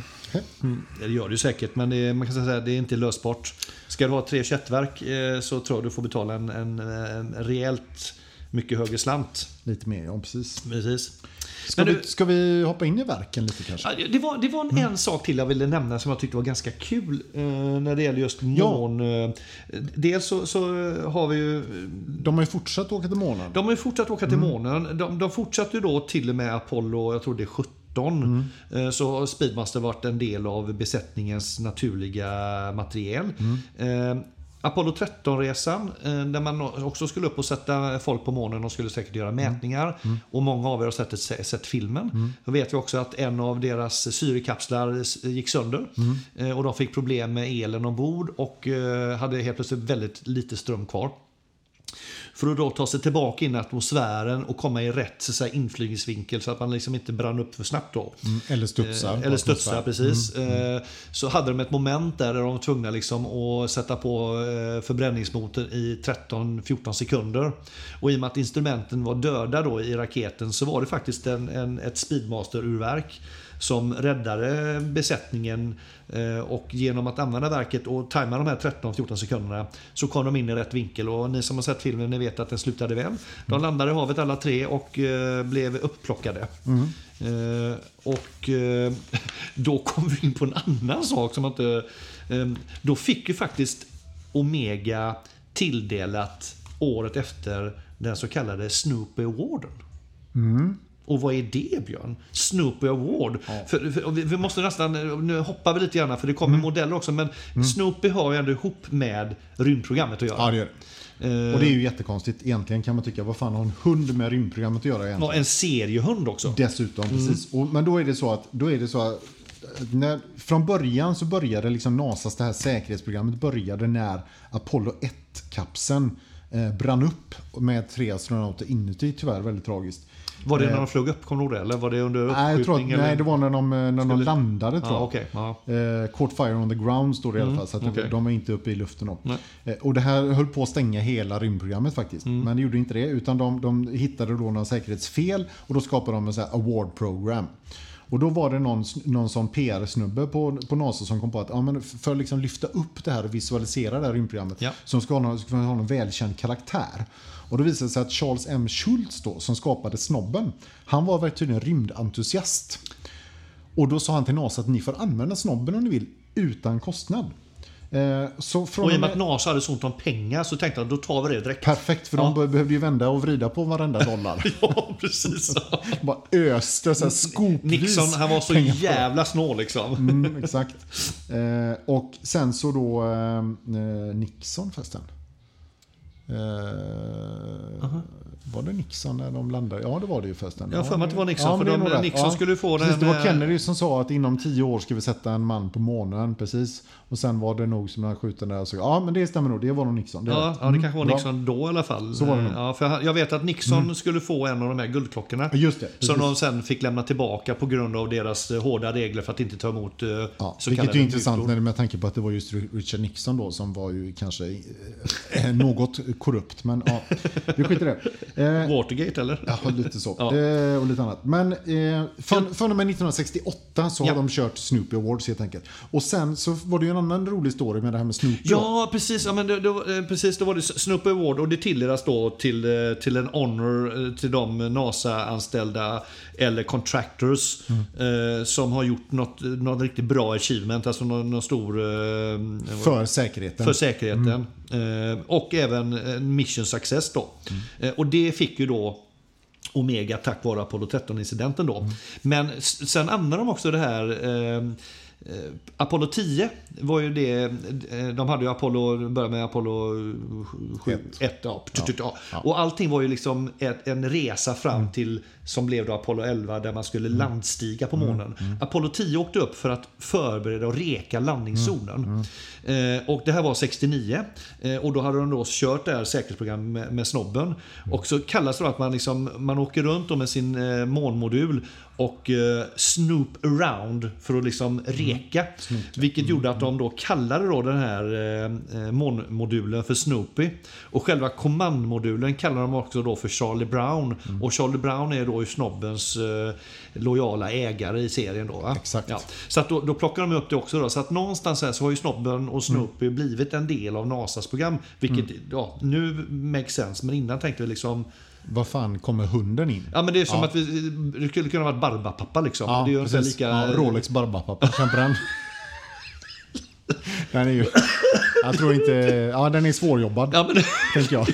Mm, det gör det ju säkert, men det, man kan säga att det är inte lösbart. Ska du ha tre köttverk eh, så tror jag du får betala en, en, en rejält mycket högre slant. Lite mer, ja precis. Precis. Ska, Men vi, du- ska vi hoppa in i verken lite kanske? Ja, Det var, det var en, en sak till jag ville nämna som jag tyckte var ganska kul eh, när det gäller just mån. Eh, dels så, så har vi ju De har ju fortsatt åka till månen. De har ju fortsatt åka till månen. De, de fortsatte ju då till och med Apollo, jag tror det är 17. Eh, Så har Speedmaster varit en del av besättningens naturliga materiel. Eh, Apollo 13-resan, eh, där man också skulle upp och sätta folk på månen och skulle säkert göra mätningar. Och många av er har sett, sett, filmen. Då vet vi också att en av deras syrekapslar gick sönder. Eh, Och de fick problem med elen ombord och hade helt plötsligt väldigt lite ström kvar. För att då ta sig tillbaka in i atmosfären och komma i rätt så säga, inflygningsvinkel så att man liksom inte brann upp för snabbt då. Mm, Eller studsar. Eh, Eller studsar, atmosfär. precis. Eh, Så hade de ett moment där, där de var tvungna liksom att sätta på eh, förbränningsmotorn i 13-14 sekunder. Och i och med att instrumenten var döda då i raketen så var det faktiskt en, en, ett Speedmaster-urverk som räddade besättningen eh, och genom att använda verket och tajma de här 13-14 sekunderna så kom de in i rätt vinkel och ni som har sett filmen ni vet att den slutade väl. De landade i havet alla tre och eh, blev upplockade. Eh, och då kom vi in på en annan sak som inte... Då fick ju faktiskt Omega tilldelat året efter den så kallade Snoopy Awarden. Och vad är det Björn? Snoopy Award. För, för, och vi, vi måste nästan, nu hoppar vi lite grann för det kommer modeller också, men Snoopy har ju ändå ihop med rymdprogrammet att göra. Ja, det gör det. Eh, Och det är ju jättekonstigt. Egentligen kan man tycka, vad fan har en hund med rymdprogrammet att göra egentligen? och en seriehund också. Dessutom, Mm. precis. Och, men då är det så att, då är det så att när, från början så började liksom NASAs det här säkerhetsprogrammet började när Apollo 1-kapseln eh, brann upp med tre astronauter inuti, tyvärr väldigt tragiskt. Var det när de flög upp, kommer du ihåg det? Eller var det under? Nej, jag tror att, eller? nej, det var när de, eh, när de landade tror Ja, jag. okej. ja. Eh, Caught fire on the ground står det i alla fall, så att okej. de är inte uppe i luften då. Eh, och det här höll på att stänga hela rymdprogrammet faktiskt. Mm. Men det gjorde inte det, utan de, de hittade då några säkerhetsfel och då skapade de en här award program. Och då var det någon, någon sån PR-snubbe på, på NASA som kom på att ja, men för att liksom lyfta upp det här och visualisera det här rymdprogrammet Ja. som ska ha någon, ska ha någon välkänd karaktär. Och då visade det sig att Charles M. Schultz då, som skapade Snobben, han var väl tydligen rymdentusiast. Och då sa han till NASA att ni får använda snobben om ni vill utan kostnad. Eh, så från Och i och med att NASA hade så ont om pengar så tänkte jag då tar vi det direkt. perfekt, för Ja. de be- behövde ju vända och vrida på varenda dollar. Ja, precis. Bara öste så här skopvis Nixon, han var så jävla snål liksom. Mm, exakt. Eh, och sen så då eh, Nixon förresten. Eh, Var det Nixon när de landade? Ja, det var det ju förresten. Jag har för mig att det var Nixon, för det är de- rätt. Nixon skulle ju få precis, den, Det var eh, Kennedy som sa att inom tio år ska vi sätta en man på månen. Precis. Och sen var det nog som han skjuten där. Så, ja, men det stämmer nog. Det var nog Nixon. Det Ja, rätt. ja, det Mm, kanske var bra. Nixon då i alla fall. Så var det nog. Ja, för jag- jag vet att Nixon skulle få en av de här guldklockorna. Ja, Just det. Som de sen fick lämna tillbaka på grund av deras eh, hårda regler för att inte ta emot eh, Ja, så vilket är intressant när med tanke på att det var just Richard Nixon då som var ju kanske något korrupt. Men ja, vi skiter i det. Eh, Watergate eller? Ja, lite så. Ja. Eh, och lite annat. Men eh, från, från och med 1968 så Ja. har de kört Snoopy Awards helt enkelt. Och sen så var det ju en annan rolig story med det här med Snoopy. Ja, precis. Ja, men det, det, eh, precis. Då var det Snoopy Award och det tilldelas då till, till en honor till de NASA-anställda eller contractors Mm. eh, som har gjort något, något riktigt bra achievement, alltså någon, någon stor... Eh, För säkerheten. för säkerheten. Eh, och även eh, mission success då. Eh, och det fick ju då Omega tack vare Apollo 13-incidenten då. Men s- sen använde de också det här eh, eh, Apollo 10 var ju det, eh, de hade ju Apollo, började med Apollo 7, Ett. 1, ja, ja. Och allting var ju liksom ett, en resa fram till, som blev då Apollo 11, där man skulle landstiga på månen. Apollo 10 åkte upp för att förbereda och reka landningszonen. Eh, och det här var 69. Eh, och då hade de då kört det här säkerhetsprogrammet med, med snobben. Och så kallas det då att man, liksom, man åker runt med sin eh, månmodul och eh, snoop around för att liksom reta leka. Vilket gjorde att de då kallade då den här eh, MON-modulen för Snoopy. Och själva command-modulen kallar de också då för Charlie Brown. Och Charlie Brown är då ju snobbens eh, lojala ägare i serien då. Va? Exakt. Ja. Så att då, då plockar de upp det också då. Så att någonstans här så har ju snobben och Snoopy blivit en del av NASAs program. Vilket, ja, nu makes sense. Men innan tänkte vi liksom Var fan kommer hunden in? Ja men det är som Ja. att vi, det skulle kunna vara Barbapapa liksom. Ja, det är precis. lika... Ja, Rolex Barbapapa, känn på den. Är ju... Jag tror inte... Ja, den är svårjobbad, Ja, men, tänker jag.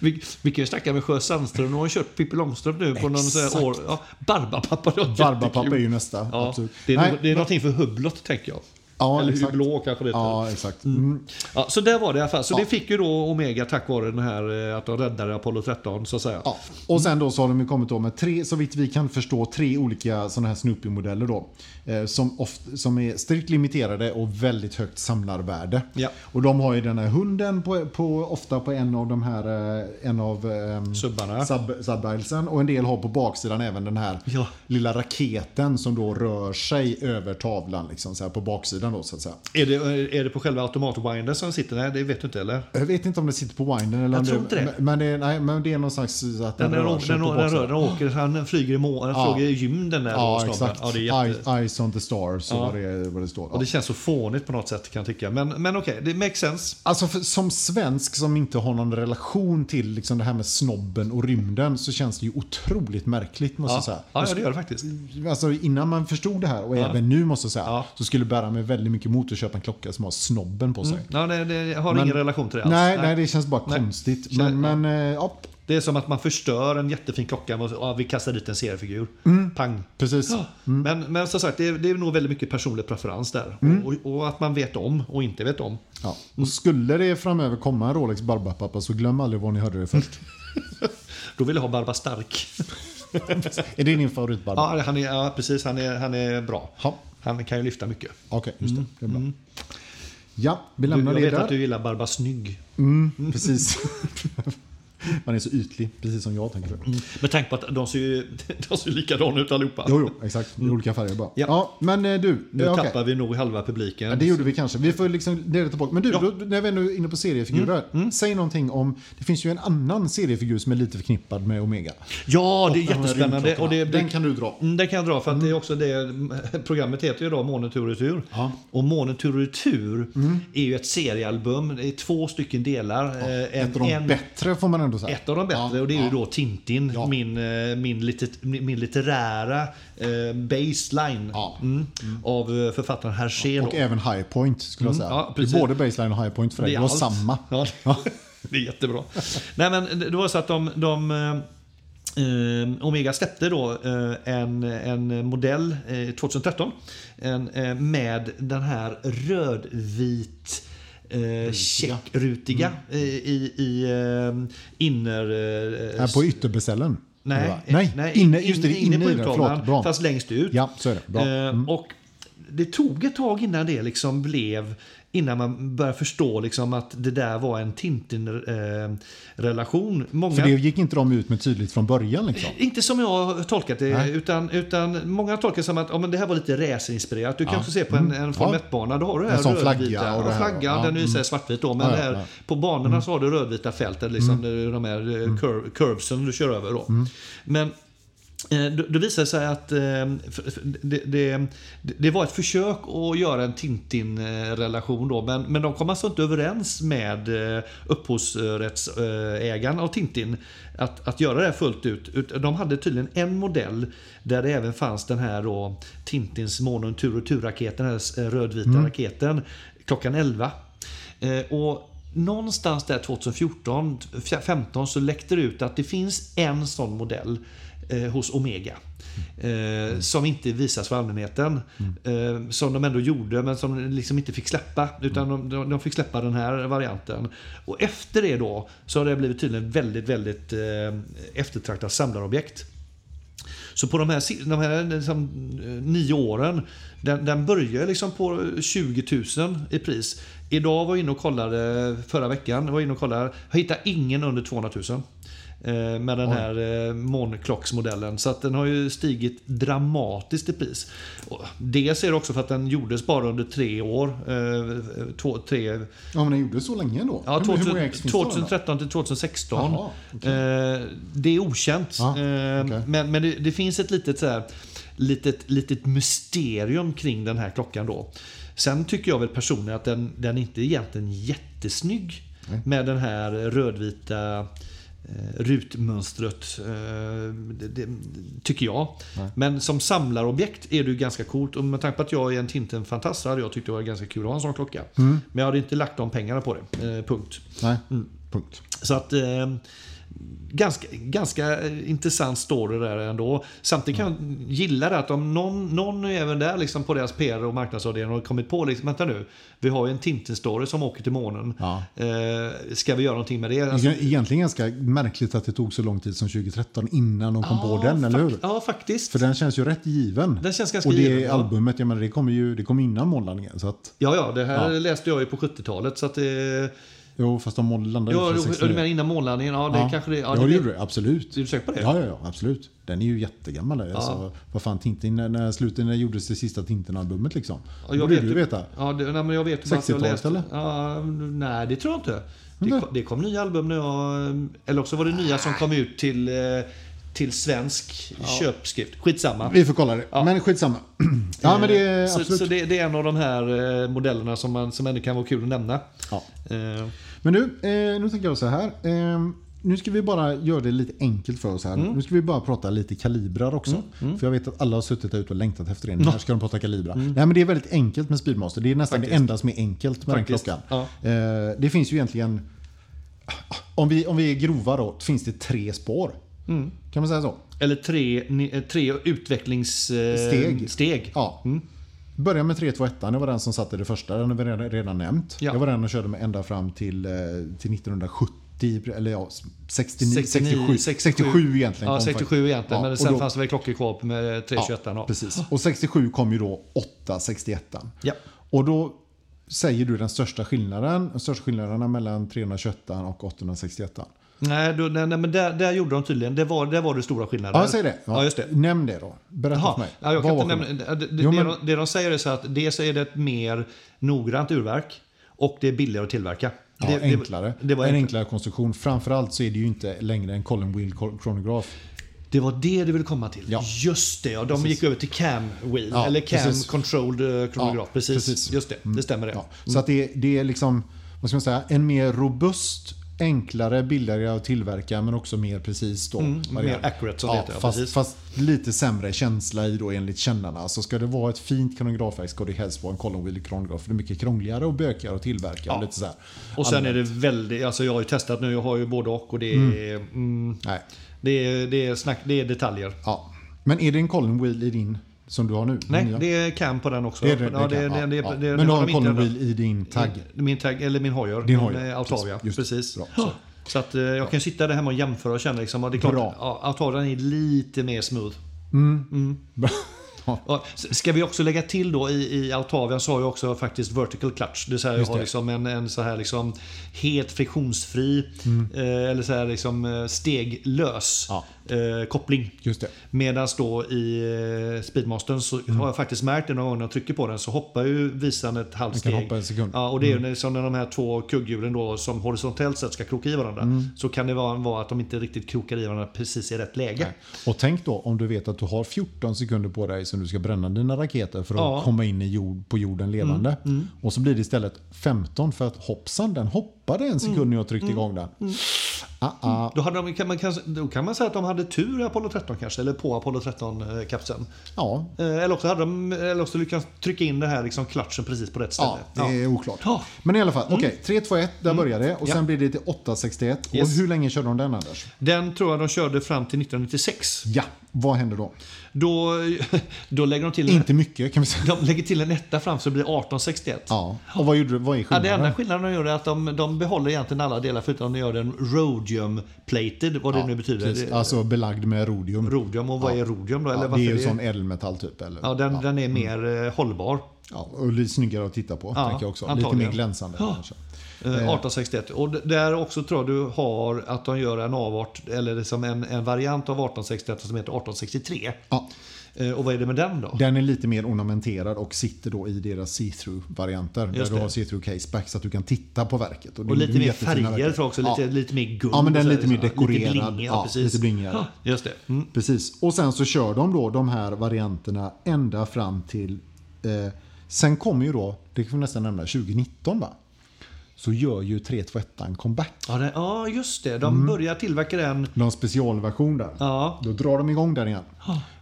vi, vi kan ju snacka med Sjö Sandström. Nu har kört Pippi Långstrump nu på någon sån år. Ja, Barbapapa jättekul. är ju nästa. Ja, absolut. det är, Nej, det är någonting för Hublot tänker jag. Ja, Eller exakt. Hublå kanske det heter. Ja, exakt. Mm. Ja, så där var det i alla fall. Så Ja. det fick ju då Omega tack vare den här eh, att de räddade Apollo 13 så att säga. Ja. Och sen då så har de ju kommit då med tre, så vitt vi kan förstå, tre olika sådana här Snoopy-modeller då. Eh, som, oft, som är strikt limiterade och väldigt högt samlarvärde. Ja. Och de har ju den här hunden på, på, ofta på en av de här, eh, en av ehm, Subbarna. sub, subdialsen. Och en del har på baksidan även den här Ja. lilla raketen som då rör sig över tavlan liksom, så här på baksidan då så att säga. Är, det, är det på själva automatwindern som sitter? Nej, det vet du inte eller? Jag vet inte om det sitter på winden eller om tror det, inte det. Men, men det, är- nej, men det är någon slags att den, Den, rör den, den, den, rör, den åker, han flyger i, må, Ja. flyger i gymden där Ja, då, exakt. Ja, det är jätte... Eye- Eyes on the stars, Ja. vad, det, vad det står. Och det känns så fånigt på något sätt kan jag tycka. Men, men okej, det makes sense. Alltså för, som svensk som inte har någon relation till liksom det här med snobben och rymden så känns det ju otroligt märkligt måste Ja, jag säga. ja, ja det gör det faktiskt. Alltså innan man förstod det här och Ja. även nu måste jag säga Ja. så skulle det bära mig väldigt mycket emot att köpa en klocka som har snobben på sig. Ja, det, det har Men- ingen relation till det alls. Nej, nej, det känns bara Nej. konstigt. Men, men eh, ja, Det är som att man förstör en jättefin klocka och ja, vi kastar dit en seriefigur. Pang. precis. Ja. Men, men som sagt, det är, det är nog väldigt mycket personlig preferens där. Mm. Och, och att man vet om och inte vet om. Ja. Och skulle det framöver komma en Rolex Barbapapa så glöm aldrig var ni hörde det först. Då vill jag ha Barba Stark. är det din favorit Barbapapa? Ja, han är, ja precis. Han är, han är bra. Ja. Han kan ju lyfta mycket. Okej, just det. Det är bra. Ja, vi Du, lämnar jag det vet där. att du gillar Barba Snygg. Mm, precis. Man är så ytlig, precis som jag tänker. Mm. Med tanke på att de ser ju de ser likadana ut allihopa. Jo, jo, exakt. I olika färger bara. Ja, Ja. men eh, du. Nu okej. tappar vi nog halva publiken. Ja, det gjorde vi kanske. Vi får liksom leda tillbaka. Men du, Ja. då, när vi ändå är inne på seriefigurer. Säg någonting om, det finns ju en annan seriefigur som är lite förknippad med Omega. Ja, det är jättespännande. Och det, Den kan du dra. Mm, Den kan jag dra för att det är också det programmet heter ju då Månen tur och retur. Ja. Och Månen tur och retur är ju ett seriealbum. Det är två stycken delar. Eh, en- Ett av de en- bättre får man ändå säga. Ett av de bättre Ja, och det är ju ja. då Tintin, Ja. min, eh, min, lite, min litterära eh, baseline Ja. mm, av eh, författaren Hergé. Och även High Point skulle jag säga. ja, det är både baseline och High Point för dig. Det, är var allt. samma. Det är jättebra. Nej, men det var så att de, de eh, Omega släppte då eh, en, en modell eh, 2013 en, eh, med den här rödvit eh, checkrutiga eh, i, i eh, inner... Eh, på ytterbecellen. Nej, nej, nej inne, just det, inne, på i den. uttavlan. Fast längst ut. Ja, så är det. Bra. Mm. Eh, och det tog ett tag innan det liksom blev Innan man började förstå liksom att det där var en Tintin-relation. Många, För det gick inte de ut med tydligt från början liksom. Inte som jag har tolkat det, Nej. utan, utan många har tolkat det som att ja, men det här var lite racerinspirerat. Du kan Ja. också se på en, en Formel 1-bana, då har du det här En rödvita. flagga och här, flaggan, ja. den är ju här Mm. svartvit då, men Ja. Mm. på banorna så har du rödvita fältet, liksom, de här eh, cur- curvesen du kör över. Då. Mm. Men Eh, Då, då visade det sig att eh, det, det, det var ett försök att göra en Tintin-relation då, men, men de kom alltså inte överens med eh, upphovsrättsägaren av Tintin att, att göra det fullt ut. De hade tydligen en modell där det även fanns den här då, Tintins Monon Tur och Tur-raketen, den här eh, rödvita raketen, klockan 11. Eh, Och någonstans där 2014, 2015 så läckte det ut att det finns en sån modell eh, hos Omega. Eh, som inte visas för allmänheten. Eh, som de ändå gjorde men som de liksom inte fick släppa. Utan de, de, de fick släppa den här varianten. Och efter det då så har det blivit tydligen väldigt, väldigt eh, eftertraktat samlarobjekt. Så på de här, de här liksom, eh, nio åren, den, den börjar liksom på 20 000 i pris. Idag var jag inne och kollade förra veckan. Var inne och kollade. Jag hittade ingen under 200 000 eh, Med den här eh, månklocksmodellen. Så att den har ju stigit dramatiskt i pris. Dels är det också för att den gjordes bara under tre år. eh, Två, tre, Ja, men den gjorde så länge ändå. Ja, Hur- hur 2000, många ex finns det då? 2013 till 2016. Jaha, eh, det är okänt. Ja, eh, okej. Men, men det, det finns ett litet, så här, litet, litet mysterium kring den här klockan då. Sen tycker jag väl personligen att den, den inte är egentligen jättesnygg. Nej. Med den här rödvita rutmönstret. Eh, det, det, tycker jag. Nej. Men som samlarobjekt är det ju ganska coolt. Och med tanke på att jag är en Tintin-fantast så hade jag tyckt det var ganska kul att ha en sån klocka. Mm. Men jag hade inte lagt de pengarna på det. Eh, punkt. Nej, Mm. punkt. Så att... Eh, ganska, ganska eh, intressant story där ändå. Samtidigt kan jag gilla det att om någon, någon är även där liksom på deras PR och marknadsavdelning har kommit på liksom, vänta nu, vi har ju en Tintin-story som åker till månen. Ja. Eh, ska vi göra någonting med det? Alltså, Egen- Egentligen ganska märkligt att det tog så lång tid som 2013 innan de kom på den, eller hur? Ja, faktiskt. För den känns ju rätt given. Den känns ganska och det given, ja. albumet, jag menar, det kommer ju det kom innan månlandningen. Så att, Ja, ja, det här Ja. läste jag ju på 70-talet. Så att det... jo, fast de landade Ja, ju du, för du 69. menar innan månlandningen? Ja, det Ja, kanske det... Ja, det det- gjorde det. Absolut. Är du säker på det? Ja, ja, ja, absolut. Den är ju jättegammal. Alltså, vad fan, Tintin, när, slutet, när gjordes det sista Tintin-albumet liksom? Ja, jag vet du veta. Ja, det, nej, men jag vet ju bara att jag 60-talet, läste- eller? Ja, nej, det tror jag inte. Det det kom nya album när jag... Eller också var det nya som kom ut till, eh, till svensk köpskrift. Skitsamma. Vi får kolla det. Ja. Men skitsamma. ja, men det är så, absolut. så det, det är en av de här eh, modellerna som, man, som ändå kan vara kul att nämna. Ja. Eh, Men nu, eh, nu tänker jag så här. Eh, nu ska vi bara göra det lite enkelt för oss här. Mm. Nu ska vi bara prata lite kalibrar också. För jag vet att alla har suttit där ute och längtat efter det. När ska de prata kalibrar? Nej men det är väldigt enkelt med Speedmaster. Det är nästan Mm. Faktiskt. det enda som är enkelt med Faktiskt. den klockan. Ja. Eh, det finns ju egentligen... Om vi, om vi är grova då, finns det tre spår. Mm. Kan man säga så? eller tre, eh, tre utvecklingssteg. Steg. steg. Ja. Mm. Börja med 321, det var den som satte det första. Den har vi redan, redan nämnt. Ja. Det var den de körde med ända fram till, eh, till 1970. Eller ja, 69, 69, 67, 67 egentligen. Ja, kom 67 egentligen. Ja, men sen då- fanns det väl klockor kvar med 321. Ja, Precis. Och 67 kom ju då 861. Ja. Och då säger du den största skillnaden, de största skillnaderna mellan 321 och 861. Nej, då, nej, nej, men där, där gjorde de tydligen, det var, där var det stora skillnader. Ja, säg det. Ja, just det. Nämn det då. Berätta för mig. ja, jag kan inte nämna, det, det, Jo, det, men- de, det de säger är så att dels är det ett mer noggrant urverk och det är billigare att tillverka. Ja, det, enklare. Det, det, var en enklare. konstruktion. Framförallt så är det ju inte längre en column wheel chronograf. det var det du ville komma till. Ja. Just det, ja, de gick över till cam wheel, Ja, eller cam precis. controlled eh, chronograf. Ja, precis. precis. Just det, det stämmer det. Ja. Så att det, det är liksom, vad ska man säga, en mer robust, enklare, billigare att tillverka men också mer precis då. Mm, mer accurate som det heter, ja, fast, precis. fast lite sämre känsla i då enligt kännarna. Så ska det vara ett fint kronografverk ska det helst vara en column wheel kronograf. För det är mycket krångligare och bökigare att tillverka. Ja. Och lite så här. Och sen är det väldigt, alltså jag har ju testat nu, jag har ju både och och det är, mm, Nej. det är, det är, snack, det är detaljer. Ja. Men är det en column wheel i din som du har nu? Nej, Nya? det är cam på den också. det är det, ja, det, det, ja, det, ja. det Men du har en wheel i din tagg? Min tagg, eller min hojar. Din eh, Altavia. det. Precis. Bra, så. Så att eh, jag kan sitta där hemma och jämföra och känna liksom, det är klart, ja, Altavian är lite mer smooth. Ja. Ja, s- ska vi också lägga till då i, i Altavian så har jag också faktiskt vertical clutch. Det vill säga jag har liksom en, en så här liksom helt friktionsfri Mm. eh, eller så här liksom eh, steglös Ja. Eh, koppling. Just det. Medan då i eh, Speedmastern så Mm. har jag faktiskt märkt det någon gång när jag trycker på den så hoppar ju visaren ett halvt Den kan steg. hoppa en sekund. Mm. Ja, och det är ju som när de här två kugghjulen då som horisontellt sett ska kroka i varandra. Mm. Så kan det vara, vara att de inte riktigt krokar i varandra precis i rätt läge. Och tänk då om du vet att du har 14 sekunder på dig som du ska bränna dina raketer för att Ja. Mm, komma in i jord, på jorden levande. Och så blir det istället 15 för att hoppsan, den hoppade en sekund när jag tryckte igång den. Ah, ah. Då, hade de, kan man, då kan man säga att de hade tur i Apollo 13 kanske, eller på Apollo 13-kapseln. Ja, Eller också hade de eller också lyckats trycka in det här liksom klatschen precis på rätt ställe. ja, det är oklart. Ja. Men i alla fall, okej. 321, där började det. Och Ja. sen blir det till 861. Och Yes. hur länge körde de den Anders? Den tror jag de körde fram till 1996. Ja, vad hände då? Då, då lägger de till Inte mycket kan vi säga. de lägger till en etta fram så det blir 1861. Ja, och vad, gjorde, vad är Ja, det skillnaden? enda skillnaden de gör är att de, de behåller egentligen alla delar förutom att de gör en road rhodium plated, vad det nu betyder. Precis. Alltså belagd med rodium. Rhodium, och vad är rhodium då? Eller Ja, det är ju det- sån ädelmetall typ. Eller? Ja, den, den är mer eh, hållbar. Ja, och lite snyggare att titta på, Ja, tänker jag också. Lite antagligen. mer glänsande Ja. kanske. Eh, 1861. Och d- där också tror jag du har att de gör en avart, eller liksom en, en variant av 1861 som heter 1863. Ja, Eh, och vad är det med den då? den är lite mer ornamenterad och sitter då i deras see-through-varianter. Där du har see-through caseback så att du kan titta på verket. Och är lite mer färger tror också, Ja. lite, lite mer guld. Ja, men den är och lite mer dekorerad. Lite bling, ja, precis. lite blingigare. Just det. Mm. Precis. Och sen så kör de då de här varianterna ända fram till... Eh, sen kommer ju då, det kan vi nästan nämna, 2019 va? Så gör ju 321 en comeback. Ja, det, ja, just det. De Mm. börjar tillverka den. Någon specialversion där. Ja. Då drar de igång den igen.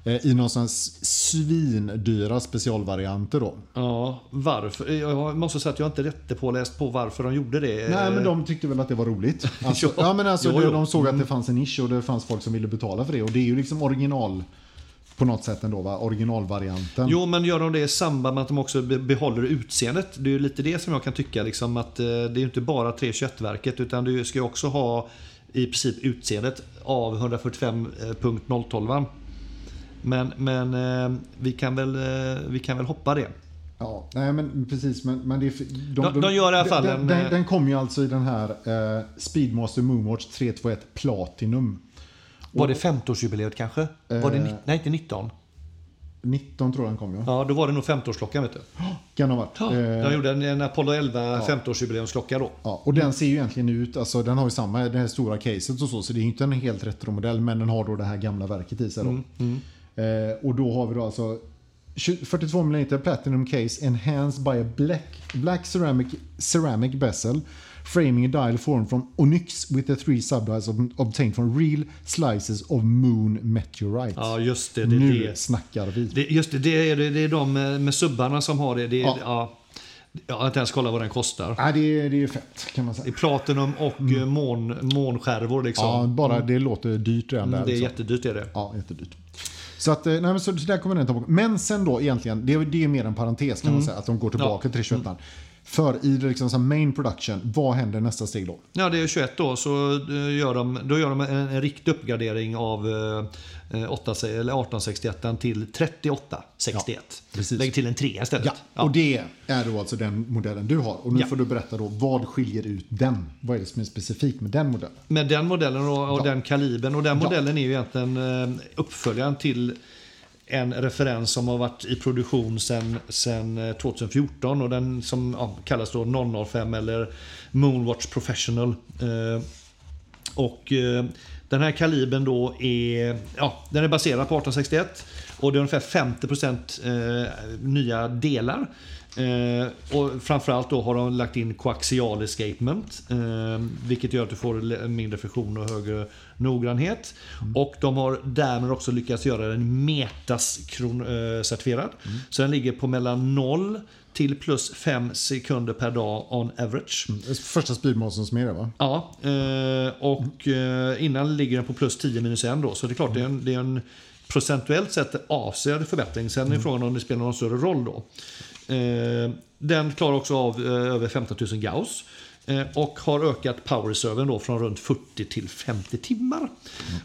Eh, I någonstans svindyra specialvarianter då. Ja, varför? Jag måste säga att jag inte är jättepåläst på varför de gjorde det. Nej, men de tyckte väl att det var roligt. Alltså, ja, men alltså, Jo, de, jo. de såg att det fanns en nisch och det fanns folk som ville betala för det. Och det är ju liksom original på något sätt ändå, va? Originalvarianten. Jo, men gör de det i samband med att de också be- behåller utseendet? Det är ju lite det som jag kan tycka, liksom, att eh, det är ju inte bara 321-verket, utan du ska ju också ha i princip utseendet av 145.012. Men, men eh, vi, kan väl, eh, vi kan väl hoppa det. Ja, nej men precis. Men, men det de, De- de gör i alla fall den, en, den, den kom ju alltså i den här eh, Speedmaster Moonwatch 321 Platinum. Var det 50-årsjubileet kanske? Var det, Eh. ni- nej, inte 19. 19 tror jag den kom ja. Ja, då var det nog 50-årsklockan vet du. Kan ha varit. Ja, Eh, de gjorde en, en Apollo 11 50-årsjubileumsklocka då. Ja, och den ser ju egentligen ut, alltså den har ju samma, det här stora caset och så, så det är ju inte en helt retromodell, men den har då det här gamla verket i sig då. Mm, Eh, och då har vi då alltså 20 42 mm Platinum Case enhanced by a black, black ceramic, ceramic bezel framing a dial formed from onyx with the three ob- obtained from real slices of moon meteorite. Ja, just det. det, nu det. snackar vi. Det, just det, det är, det, är de med, subbarna som har det. det Ja. ja. Jag har inte ens kollat vad den kostar. Ja, det, är, det är fett kan man Det är säga. platinum och mm. mån, månskärvor liksom. Ja, bara det låter dyrt redan Mm, det är liksom. jättedyrt är det. Ja, jättedyrt. Så, att, eh, nej, men så, så där kommer den ta bort. Men sen då egentligen, det, är- det är mer en parentes kan man säga, att de går tillbaka till 321. För i liksom, så main production, vad händer nästa steg då? Ja, det är 21 då, så eh, gör de, då gör de en, en riktig uppgradering av eh, 8, eller 1861 till 3861. precis. Lägg till en 3 istället. Ja, och det är då alltså den modellen du har. Och nu Ja. får du berätta då, vad skiljer ut den? Vad är det som är specifikt med den modellen? Med den modellen och, och Ja. den kalibern. Och den Ja. modellen är ju egentligen eh, uppföljaren till en referens som har varit i produktion sedan sen 2014 eh, och den som ja, kallas då 005 eller Moonwatch Professional. Eh, och eh, den här kalibern då är, ja, den är baserad på 1861 och det är ungefär 50% eh, nya delar. Eh, och framförallt då har de lagt in coaxial escapement, eh, vilket gör att du får mindre friktion och högre noggrannhet. Och de har därmed också lyckats göra den metas-certifierad. Så den ligger på mellan 0 till plus 5 sekunder per dag on average. Är Första speedmasen som är det va? Ja, eh, och eh, innan ligger den på plus 10 minus 1 då. Så det är klart, det är en, det är en procentuellt sett avsevärd förbättring. Sen är frågan om det spelar någon större roll då. Eh, den klarar också av eh, över 15 000 Gauss. eh, Och har ökat power då från runt 40 till 50 timmar.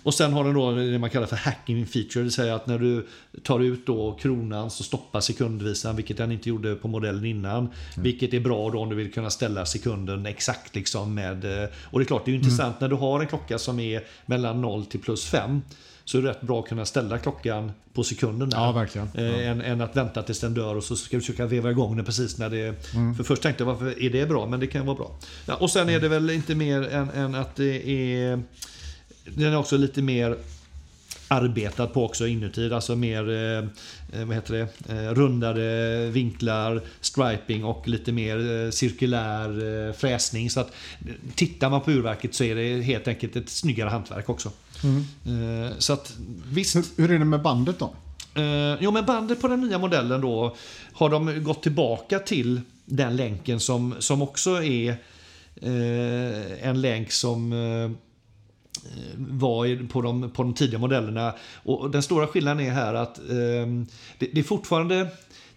Och sen har den då det man kallar för hacking feature. Det vill säga att när du tar ut då kronan så stoppar sekundvisaren, vilket den inte gjorde på modellen innan. Vilket är bra då om du vill kunna ställa sekunden exakt liksom med... Och det är klart, det är ju intressant när du har en klocka som är mellan 0 till plus 5. Så är det rätt bra att kunna ställa klockan på sekunden där. Ja, verkligen. Eh, än, än att vänta tills den dör och så ska du försöka veva igång den precis när det... För först tänkte jag varför är det bra? Men det kan vara bra. Ja, och sen är det väl inte mer än, än att det är... Den är också lite mer arbetat på också inuti. Alltså mer eh, eh, vad heter det? Eh, rundade vinklar, striping och lite mer eh, cirkulär eh, fräsning. Så att tittar man på urverket så är det helt enkelt ett snyggare hantverk också. Eh, så att visst. Hur, hur är det med bandet då? Eh, jo, men bandet på den nya modellen då har de gått tillbaka till den länken som, som också är eh, en länk som eh, var på de, på de tidiga modellerna. Och den stora skillnaden är här att eh, det, det är fortfarande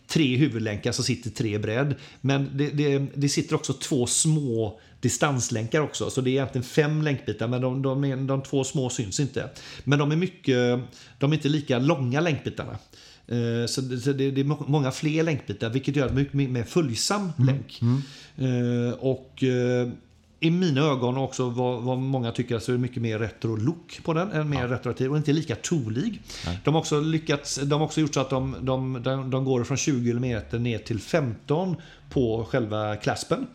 tre huvudlänkar som sitter tre bredd. Men det, det, det sitter också två små distanslänkar också. Så det är egentligen fem länkbitar, men de, de, är, de två små syns inte. Men de är, mycket, de är inte lika långa länkbitarna. Eh, Så det, är må- många fler länkbitar, vilket gör det mycket mer följsam länk. Eh, Och eh, i mina ögon också vad, vad många tycker så är det mycket mer retro-look på den. En mer retroaktiv och inte lika tolig. De har också lyckats, de har också gjort så att de, de, de, de går från 20 mm ner till 15 på själva claspen.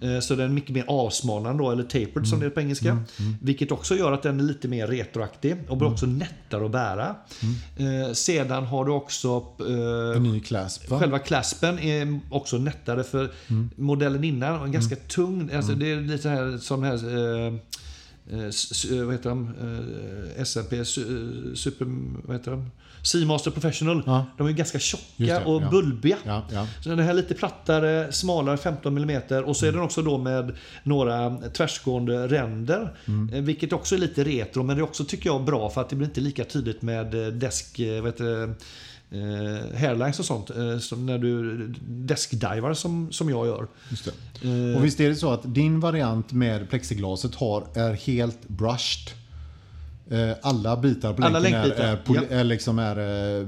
Eh, Så den är mycket mer avsmalnad då, eller tapered som det är på engelska. Vilket också gör att den är lite mer retroaktig och blir också lättare att bära. Eh, Sedan har du också eh, En ny clasp va? Själva claspen är också nättare för modellen innan var ganska tung. Alltså Det är lite här som här eh, vad heter de? SMP su- Super... Vad heter de? Seamaster Professional. Ja. De är ju ganska tjocka det, och ja. bulbiga. Ja, ja. Så den här är lite plattare, smalare, 15 mm. Och så är den också då med några tvärsgående ränder. Mm. eh, Vilket också är lite retro, men det är också tycker jag bra för att det blir inte lika tydligt med eh, desk... eh, det? Eh, hairlines och sånt. Eh, som när du deskdivar som, som jag gör. Och visst är det så att din variant med plexiglaset har, är helt brushed? Eh, Alla bitar på Alla länken är, är, poli- ja. är, liksom är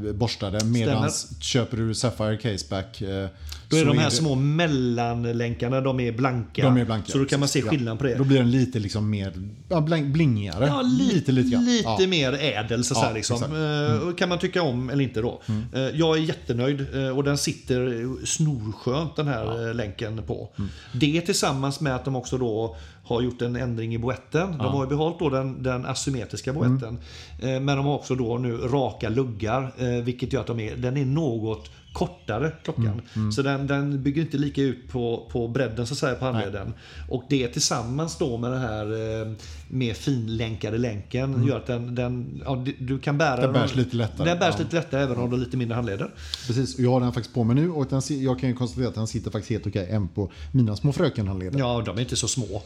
eh, borstade. Medan köper du Sapphire Caseback eh, Då är de här det- små mellanlänkarna, de är blanka. De är blanka. Så då kan man se Ja. skillnad på det. Då blir den lite liksom mer ja, blingigare. Ja, lite, lite, grann. Ja. mer ädel så, så Ja, här, liksom. Mm. Kan man tycka om eller inte då. Eh, Jag är jättenöjd och den sitter snorskönt den här länken på. Mm. Det tillsammans med att de också då har gjort en ändring i boetten. De har ju behållit då den, den asymmetriska Mm. boetten. Eh, Men de har också då nu raka luggar. eh, Vilket gör att de är, den är något kortare klockan. Mm, Så den, den bygger inte lika ut på, på bredden så att säga på handleden. Och det tillsammans då med den här eh, mer finlänkade länken gör att den, den ja, du- kan bära Den bärs lite lättare. Den bärs Ja. lite lättare även om du har lite mindre handleder. Precis, och jag har den faktiskt på mig nu och den, jag kan ju konstatera att den sitter faktiskt helt okej även på mina små frökenhandleder. Ja, de är inte så små.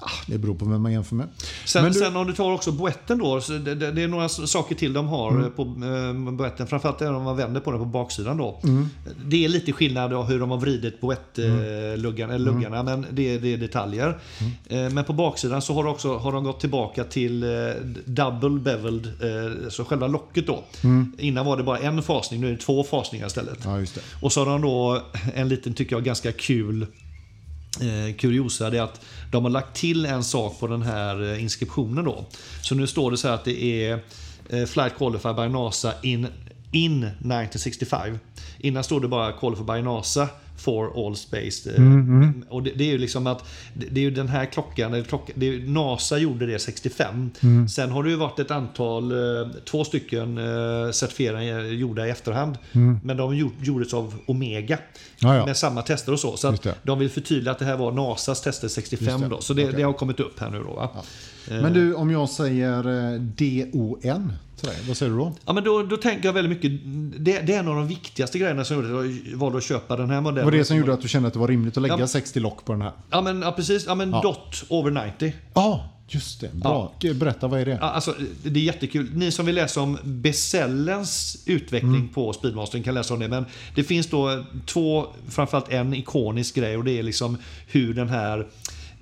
Ah, det beror på vem man jämför med. Sen, Men du- sen om du tar också boetten då, det, det, det är några saker till de har Mm. eh, på eh, boetten. Framförallt är om man vänder på den på baksidan då. Mm. Det är lite skillnad av hur de har vridit boettluggarna, Mm. luggarna, men det, det är detaljer. Eh, Men på baksidan så har, de också, har de gått tillbaka till eh, double beveled, eh, så själva locket då. Innan var det bara en fasning, nu är det två fasningar istället. Mm. Ja. Och så har de då en liten, tycker jag, ganska kul Eh, kuriosa. Är att de har lagt till en sak på den här eh, inskriptionen då. Så nu står det så här att det är eh, Flight Qualified by NASA in, in 1965. Innan stod det bara Qualified by NASA for all space. Eh, Och det, det är ju liksom att det, det är ju den här klockan, eller klockan det är, NASA gjorde det 65. Sen har det ju varit ett antal, eh, två stycken eh, certifieringar gjorda i efterhand. Men de gjord, gjordes av Omega. Ja, ja. Med samma tester och så. Så de vill förtydliga att det här var NASAs tester 65 Just det. då. Så det, Okej. det har kommit upp här nu då. Ja. Men du, om jag säger eh, DON till dig, vad säger du då? men då, då tänker jag väldigt mycket, det, det är en av de viktigaste grejerna som gjorde att jag valde att köpa den här modellen. Var det som gjorde att du kände att det var rimligt att lägga Ja. 60 lock på den här? Ja men ja, precis, ja men Ja. DOT over 90. Ja, just det. Bra. Berätta, vad är det? Ja, alltså, det är jättekul. Ni som vill läsa om Besellens utveckling Mm. på Speedmastern kan läsa om det. Men det finns då två, framförallt en ikonisk grej och det är liksom hur den här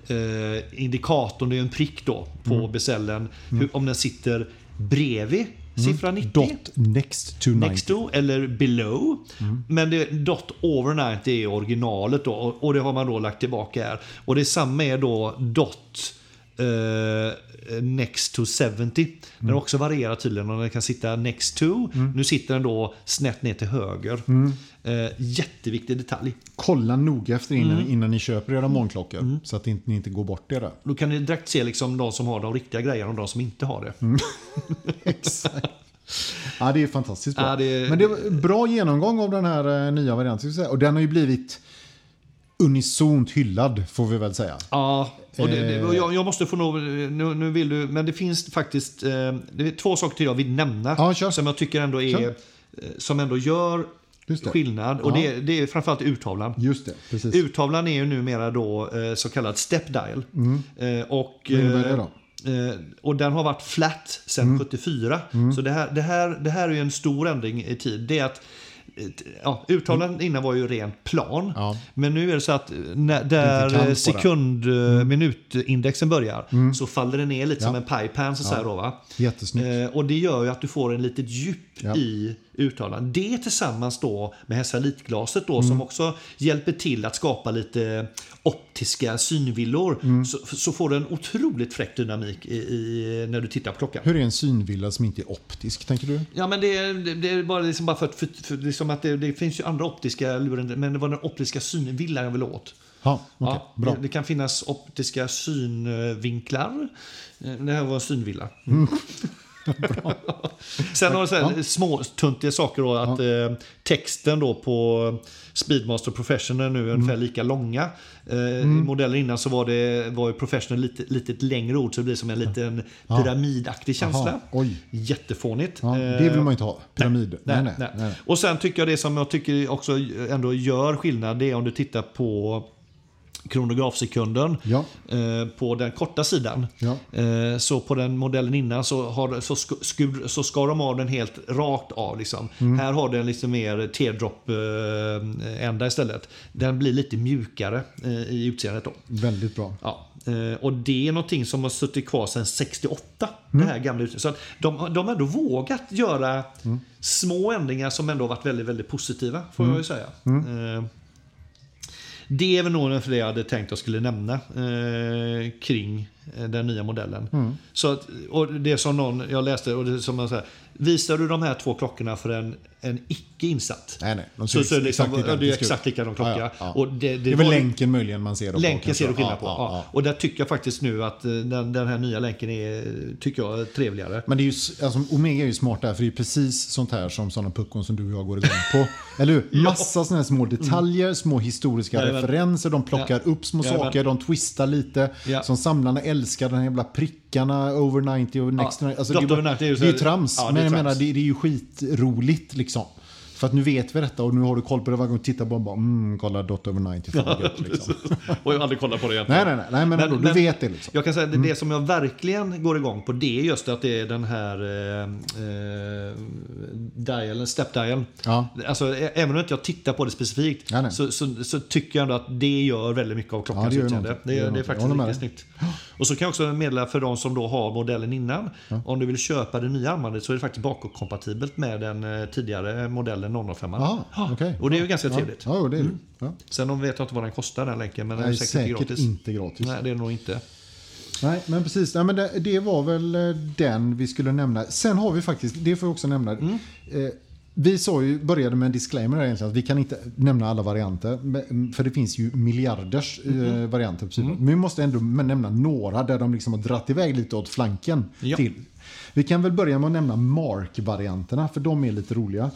eh, indikatorn, det är en prick då på Mm. Besellen. Hur, om den sitter bredvid siffran 90. Dot next to 90. Next to eller below. Men det, dot over 90 är originalet då och, och det har man då lagt tillbaka här. Och det samma är då dot eh, next to 70. Den har också varierat tydligen och den kan sitta next to. Nu sitter den då snett ner till höger. Eh, jätteviktig detalj. Kolla noga efter innan, Mm. innan ni köper era månklockor. Så att inte, ni inte går bort era. Då kan ni direkt se liksom de som har de riktiga grejerna och de som inte har det. Mm. Exakt. Ja, det är fantastiskt bra. Ja, det- Men det var bra genomgång av den här eh, nya varianten. Och den har ju blivit unisont hyllad, får vi väl säga. Ja, och det, det, Eh. och jag, jag måste få nog, nu, nu vill du, men det finns faktiskt eh, det är två saker till jag vill nämna. Ja, kör. Som jag tycker ändå är, Kör. eh, som ändå gör det. skillnad. Och Ja. det, det är framförallt urtavlan. Just det, precis. Urtavlan är ju numera då eh, så kallad step dial. Eh, och, Mm. Vad innebär det eh, då? Eh, och den har varit flat sedan Mm. 74. Så det här, det, här, det här är ju en stor ändring i tid. Det är att ja, uttalaren innan var ju rent plan. Ja. Men nu är det så att när, kant där sekund mm. minutindexen börjar så faller det ner lite Ja. som en så då va. Jättesnyggt. Eh, och det gör ju att du får en litet djup Ja. i uttalaren. Det tillsammans då med Hesalitglaset då Mm. som också hjälper till att skapa lite optiska synvillor. Mm. Så, så får du en otroligt fräck dynamik i, i, när du tittar på klockan. Hur är en synvilla som inte är optisk, tänker du? Ja men det, är- det, är bara, liksom bara för, att- för, för liksom att det, det finns ju andra optiska lurar, men det var den optiska synvillan jag ville åt. Ja, okej. Ja, bra. det, det kan finnas optiska synvinklar. Eh, Det här var en synvilla. Mm. Sen har så här små tuntiga saker då, att eh, texten då på Speedmaster Professional nu är Mm. ungefär lika långa. Eh, I modellen innan så var, det, var ju Professional lite, lite ett längre ord så det blir som en liten pyramidaktig känsla. Oj. Jättefånigt. Ja, Eh, det vill man ju inte ha. Pyramid. Nej, nej, nej. Och sen tycker jag det som jag tycker också ändå gör skillnad, det är om du tittar på kronografsekunden Ja. eh, på den korta sidan. Ja. Eh, så på den modellen innan så, har, så, sk- skur, så skar de av den helt rakt av. Liksom. Mm. Här har den lite mer teardrop-ända istället. Den blir lite mjukare eh, i utseendet. Då. Väldigt bra. Ja, eh, och det är någonting som har suttit kvar sedan 68. Mm. Det här gamla utseendet. Så att de, de har ändå vågat göra Mm. små ändringar som ändå varit väldigt, väldigt positiva. Får jag ju säga. Det är väl nog det jag hade tänkt att jag skulle nämna eh, kring eh, den nya modellen. Mm. Så att, och det som någon, jag läste, och det som man säger, visar du de här två klockorna för en, en icke insatt? Nej, nej. De Så, så är det, liksom, exakt ja, det är exakt likadan klocka. Ja, ja. Och det, Det är väl länken möjligen man ser. dem på, Länken kanske. ser du skillnad på. Och där tycker jag faktiskt nu att eh, den, den här nya länken är, tycker jag, trevligare. Men det är ju, alltså, Omega är ju smart där, för det är precis sånt här som sådana puckon som du och jag går igång på. Eller hur? Massa sådana här små detaljer, små historiska Jajamän. referenser, de plockar upp små saker, de twistar lite. Som samlarna älskar, de här jävla prickarna, over 90 och next Ja, to 90. Alltså, det, är bara- over 90 är ju det trams, det men jag menar det, det är ju skitroligt liksom. För att nu vet vi detta och nu har du koll på det varje gång du tittar på. Bara, mm, kolla Dot over 90, fan vad gött liksom. och jag har aldrig kollat på det egentligen. Nej, nej, nej, nej men, ändå, du vet det liksom. Jag kan säga det, det som jag verkligen går igång på det är just att det är den här eh, eh, dialen, step dialen. Ja. Alltså, även om inte jag tittar på det specifikt Nej, nej. Så, så, så tycker jag ändå att det gör väldigt mycket av Ja, klockans det gör utseende. Det, Det det är faktiskt med riktigt snyggt. Och så kan jag också meddela för de som då har modellen innan. Om du vill köpa det nya armbandet så är det faktiskt bakåtkompatibelt med den eh, tidigare modellen 005. Jaha, okej. Och det är ju ganska Ja, trevligt. Ja, det är det. Ja. Sen de vet jag inte vad den kostar den länken, men den är säkert, säkert gratis. inte gratis. Nej, det är nog inte. Nej, men precis. Nej, men det, det var väl eh, den vi skulle nämna. Sen har vi faktiskt, det får jag också nämna. Mm. Eh, vi sa ju, började med en disclaimer egentligen, att vi kan inte nämna alla varianter. men- För det finns ju miljarders eh, varianter. Precis. Men vi måste ändå nämna några där de liksom har dratt iväg lite åt flanken. Ja. till. Vi kan väl börja med att nämna Mark-varianterna, för de är lite roliga.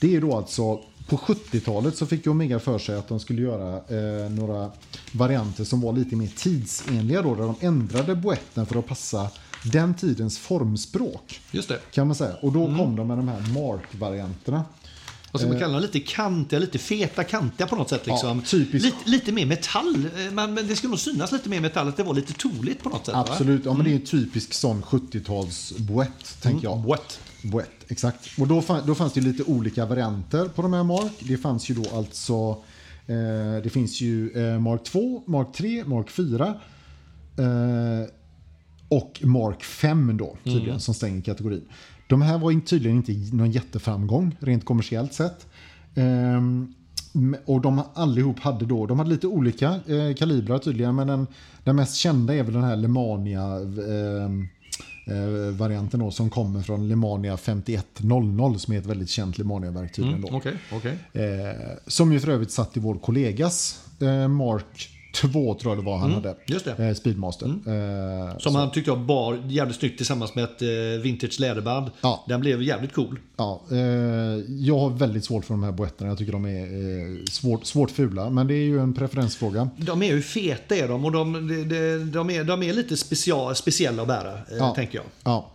Det är då alltså, på 70-talet så fick Omega för sig att de skulle göra eh, några varianter som var lite mer tidsenliga då, där de ändrade boetten för att passa den tidens formspråk. Just det. Kan man säga. Och då Mm. kom de med de här Mark-varianterna. Vad ska man kalla dem? Lite kantiga, lite feta, kantiga på något sätt. Liksom. Ja, lite, lite mer metall. Eh, Men, men det skulle nog synas lite mer metall, att det var lite toligt på något sätt. Va? Absolut, ja, men det är en typisk sån 70-tals boett, tänker jag. What? Boett, exakt. Och då, fann, då fanns det lite olika varianter på de här Mark. Det fanns ju då alltså, eh, det finns ju eh, Mark 2, Mark 3, Mark 4 eh, och Mark 5 då tydligen som stänger kategorin. De här var tydligen inte någon jätteframgång rent kommersiellt sett. Ehm, och de allihop hade då, de hade lite olika eh, kalibrar tydligen men den, den mest kända är väl den här Lemania ehm, eh, varianten då, som kommer från Lemania 5100 som är ett väldigt känt Lemania-verk tydligen. Då. Okej, okej. Eh, som ju för övrigt satt i vår kollegas eh, Mark 2 tror jag det var han hade. just det. Eh, Speedmaster. Eh, Som han tyckte jag bar jävligt snyggt tillsammans med ett eh, vintage läderband. Ja. Den blev jävligt cool. Ja, eh, jag har väldigt svårt för de här boetterna. Jag tycker de är eh, svårt, svårt fula. Men det är ju en preferensfråga. De är ju feta är de och de, de, de, de, är, de är lite special, speciella att bära, eh, Ja. tänker jag. Ja,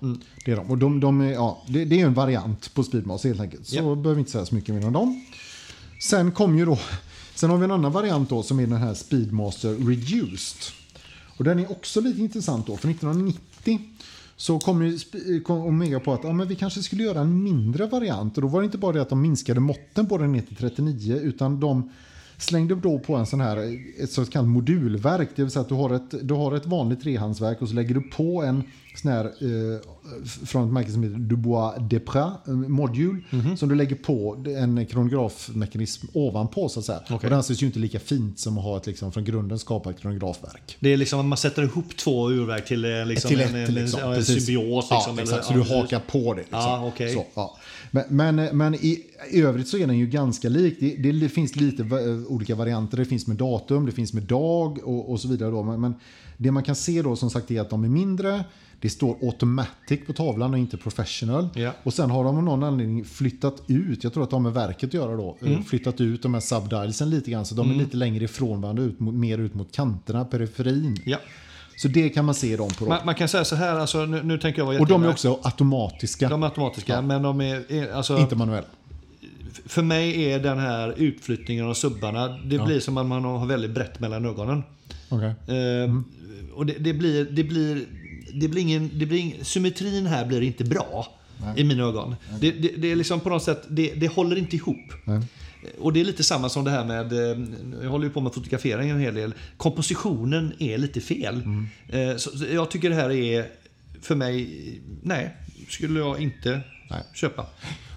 det är de. Och de, de är, ja, det, det är en variant på Speedmaster helt enkelt. Så Ja. behöver vi inte säga så mycket mer om dem. Sen kom ju då, sen har vi en annan variant då som är den här Speedmaster Reduced. Och den är också lite intressant då. För 1990 så kom, ju, eh, kom Omega på att ja, men vi kanske skulle göra en mindre variant. Och då var det inte bara det att de minskade måtten på den ner till 39 utan de slängde då på en sån här, ett så kallat modulverk. Det vill säga att du har ett, du har ett vanligt trehandsverk och så lägger du på en sån här eh, från ett märke som heter Dubois Depra eh, modul som du lägger på en kronografmekanism ovanpå så att säga. Och det anses ju inte lika fint som att ha ett liksom, från grunden skapat kronografverk. Det är liksom att man sätter ihop två urverk till, eh, liksom till en, ett en, liksom. ja, en precis. symbios. Ja, Liksom. Så eller- du ja, hakar på det. Liksom. Ja, okej. så, ja. Men, men, men i, i övrigt så är den ju ganska lik. Det, det finns lite olika varianter. Det finns med datum, det finns med dag och, och så vidare. Då. Men, men det man kan se då som sagt är att de är mindre. Det står automatic på tavlan och inte professional. Ja. Och sen har de av någon anledning flyttat ut, jag tror att de har med verket att göra då, Mm. eh, flyttat ut de här subdialsen lite grann. Så de är lite längre ifrån varandra, ut mer ut mot kanterna, periferin. Ja. Så det kan man se dem på. Man, man kan säga så här, alltså, nu, nu tänker jag vara och de är också automatiska, De är automatiska, men de är... är alltså, inte manuella. För mig är den här utflyttningen av subbarna, det blir som att man har väldigt brett mellan ögonen. Okej. Eh, Och det, det, blir, det, blir, det blir ingen... Det blir ing, symmetrin här blir inte bra i mina ögon. Det, det, det är liksom på något sätt, det, det håller inte ihop. Nej. Och det är lite samma som det här med, eh, jag håller ju på med fotografering en hel del. Kompositionen är lite fel. Eh, Så, jag tycker det här är, för mig, nej, skulle jag inte Nej. köpa.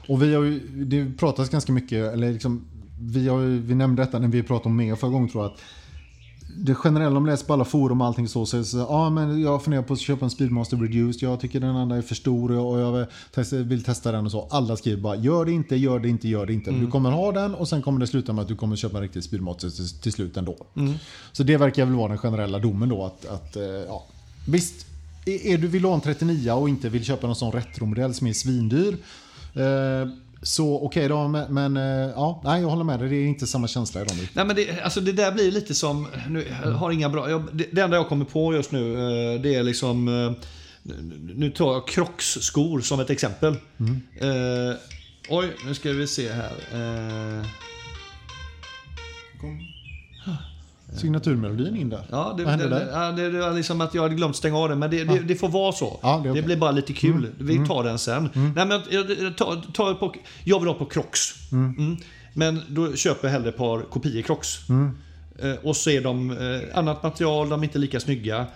Och vi har ju, det pratas ganska mycket, eller liksom, vi, har, ju- vi nämnde detta när vi pratade om Mega förra gången tror jag. Att det generella, om man läser på alla forum och allting så, så så ja men jag funderar på att köpa en Speedmaster Reduced, jag tycker den andra är för stor och jag vill testa, den och så. Alla skriver bara, gör det inte, gör det inte, gör det inte. Du kommer ha den och sen kommer det sluta med att du kommer köpa en riktig Speedmaster till, till slut ändå. Så det verkar väl vara den generella domen då att, att eh, ja. Visst, är, är du vill ha en 39 och inte vill köpa någon sån retromodell som är svindyr. Eh, så okej då, men, men eh, ja, nej, jag håller med dig. Det är inte samma känsla i dem. Nej men det, alltså det där blir lite som, nu, jag har inga bra, jag, det, det enda jag kommer på just nu eh, det är liksom, eh, nu tar jag Crocs-skor som ett exempel. Eh, oj, nu ska vi se här. Eh, Signaturmelodin in där. Ja, det, Vad hände det, där? ja, det, det var liksom att jag hade glömt stänga av den, men det, det, det får vara så. Ja, det okej. blir bara lite kul. Vi tar den sen. Nej, men jag, jag, jag, tar, tar på, jag vill ha på Crocs. Mm. Men då köper jag hellre ett par kopior Crocs. Eh, och så är de eh, annat material, de är inte lika snygga.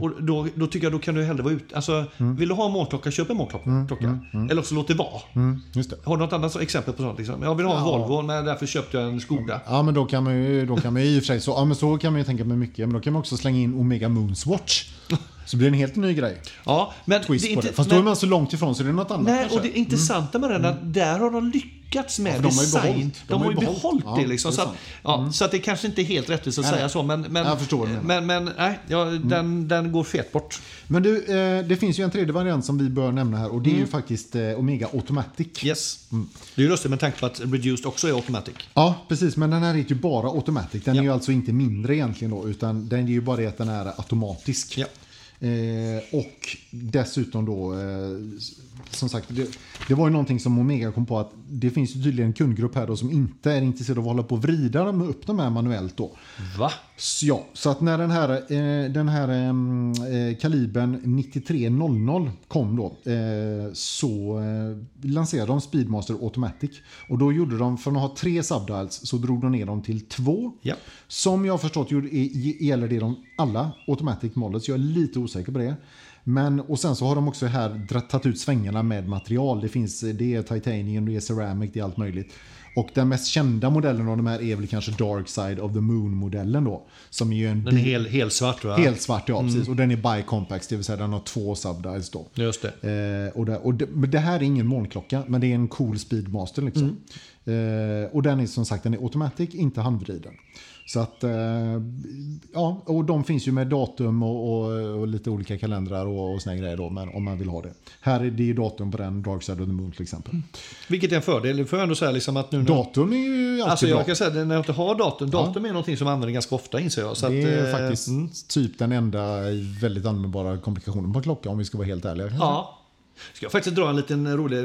Och då, då tycker jag då kan du hellre vara ute. Alltså, Vill du ha en månklocka, köp en månklocka. Eller så låt det vara. Mm, det. Har du något annat exempel på sånt? Liksom? Jag vill ha en Ja. Volvo, men därför köpte jag en Skoda. Ja, men då kan man ju, då kan man ju i och för sig så, ja, men så kan man ju tänka med mycket. Men då kan man också slänga in Omega Moonswatch. Så blir det en helt ny grej. Ja, men Twist det är på inte, det. Fast men- då är man så långt ifrån så det är något annat Nej, kanske. och det intressanta med den är att där har de lyckats med Ja, de har ju design. behållit- de, har ju behållit, det. Liksom, det så, att, ja, så att det kanske inte är helt rättvist att Nej, säga nej. så. Men, men, Jag förstår menar. men, men nej, ja, den, den går fet bort. Men du, eh, det finns ju en tredje variant som vi bör nämna här och det är ju faktiskt eh, Omega Automatic. Yes. Det är ju lustigt med tanke på att Reduced också är automatic. Ja, precis. Men den här heter ju bara Automatic. Den är ju alltså inte mindre egentligen då, utan den är ju bara det att den är automatisk. Eh, och dessutom då, eh, som sagt, det, det var ju någonting som Omega kom på att det finns ju tydligen en kundgrupp här då som inte är intresserad av att hålla på och vrida dem upp de här manuellt då. Va? Så, ja, så att när den här, eh, den här ehm, eh, kalibern 9300 kom då eh, så eh, lanserade de Speedmaster Automatic. Och då gjorde de, från att ha tre subdials så drog de ner dem till två. Ja. Som jag har förstått gäller det de alla Automatic models. Jag är lite osäker på det. Men, och sen så har de också här tagit ut svängarna med material. Det finns det är titanium, det är ceramic, det är allt möjligt. Och den mest kända modellen av de här är väl kanske Dark Side of the Moon-modellen då. Som är en Den är hel, helt svart va? helt svart, ja precis. Och den är bi-compact, det vill säga den har två subdials då. Just det. Eh, och det, och det, men det här är ingen molnklocka, men det är en cool Speedmaster liksom. Eh, och den är som sagt den är automatic, inte handvriden. Så att, eh, ja, och de finns ju med datum och, och, och lite olika kalendrar och, och såna grejer då, men om man vill ha det. Här är det ju datum på den, Dark Side of the Moon till exempel. Vilket är en fördel. Får jag ändå säga liksom att nu... när- Datum är ju alltid Alltså bra. jag kan säga att när jag inte har datum. Datum är någonting som man använder ganska ofta inser jag. Så det att, är eh, faktiskt mm. typ den enda väldigt användbara komplikationen på en klocka om vi ska vara helt ärliga. Ja. Ska jag faktiskt dra en liten rolig,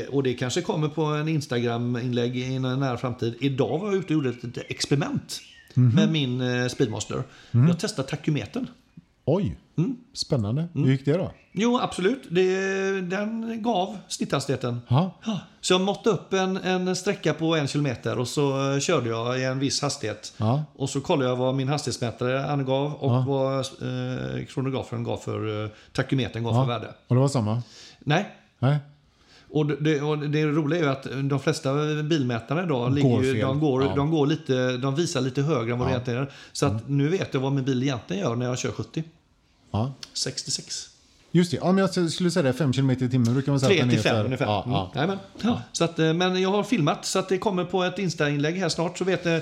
eh, och det kanske kommer på en Instagram-inlägg i en nära framtid. Idag var jag ute och gjorde ett experiment Mhm. med min eh, Speedmaster. Jag testade takymetern. Oj, Spännande. Hur gick det då? Jo, absolut. Det, den gav snitthastigheten. Ja. Ja, Så jag måttade upp en, en sträcka på en kilometer och så eh, körde jag i en viss hastighet. Ja. Och så kollade jag vad min hastighetsmätare angav och vad eh, kronografen gav för, eh, takymetern gav för värde. Och det var samma? Nej. Nej? Och det, och det roliga är ju att de flesta bilmätare idag Går ligger ju, de, går, Ja. Mm. de, går lite, de visar lite högre än vad det egentligen är. Så att nu vet jag vad min bil egentligen gör när jag kör 70. Ja. 66. Just det. Ja, men jag skulle säga det. 5 km i timmen brukar man säga 3 att den till är 5 för- ungefär. Ja, Mm. ja. Jajamän. Ja. Så att, eh, men jag har filmat så att det kommer på ett Insta-inlägg här snart. Så vet ni,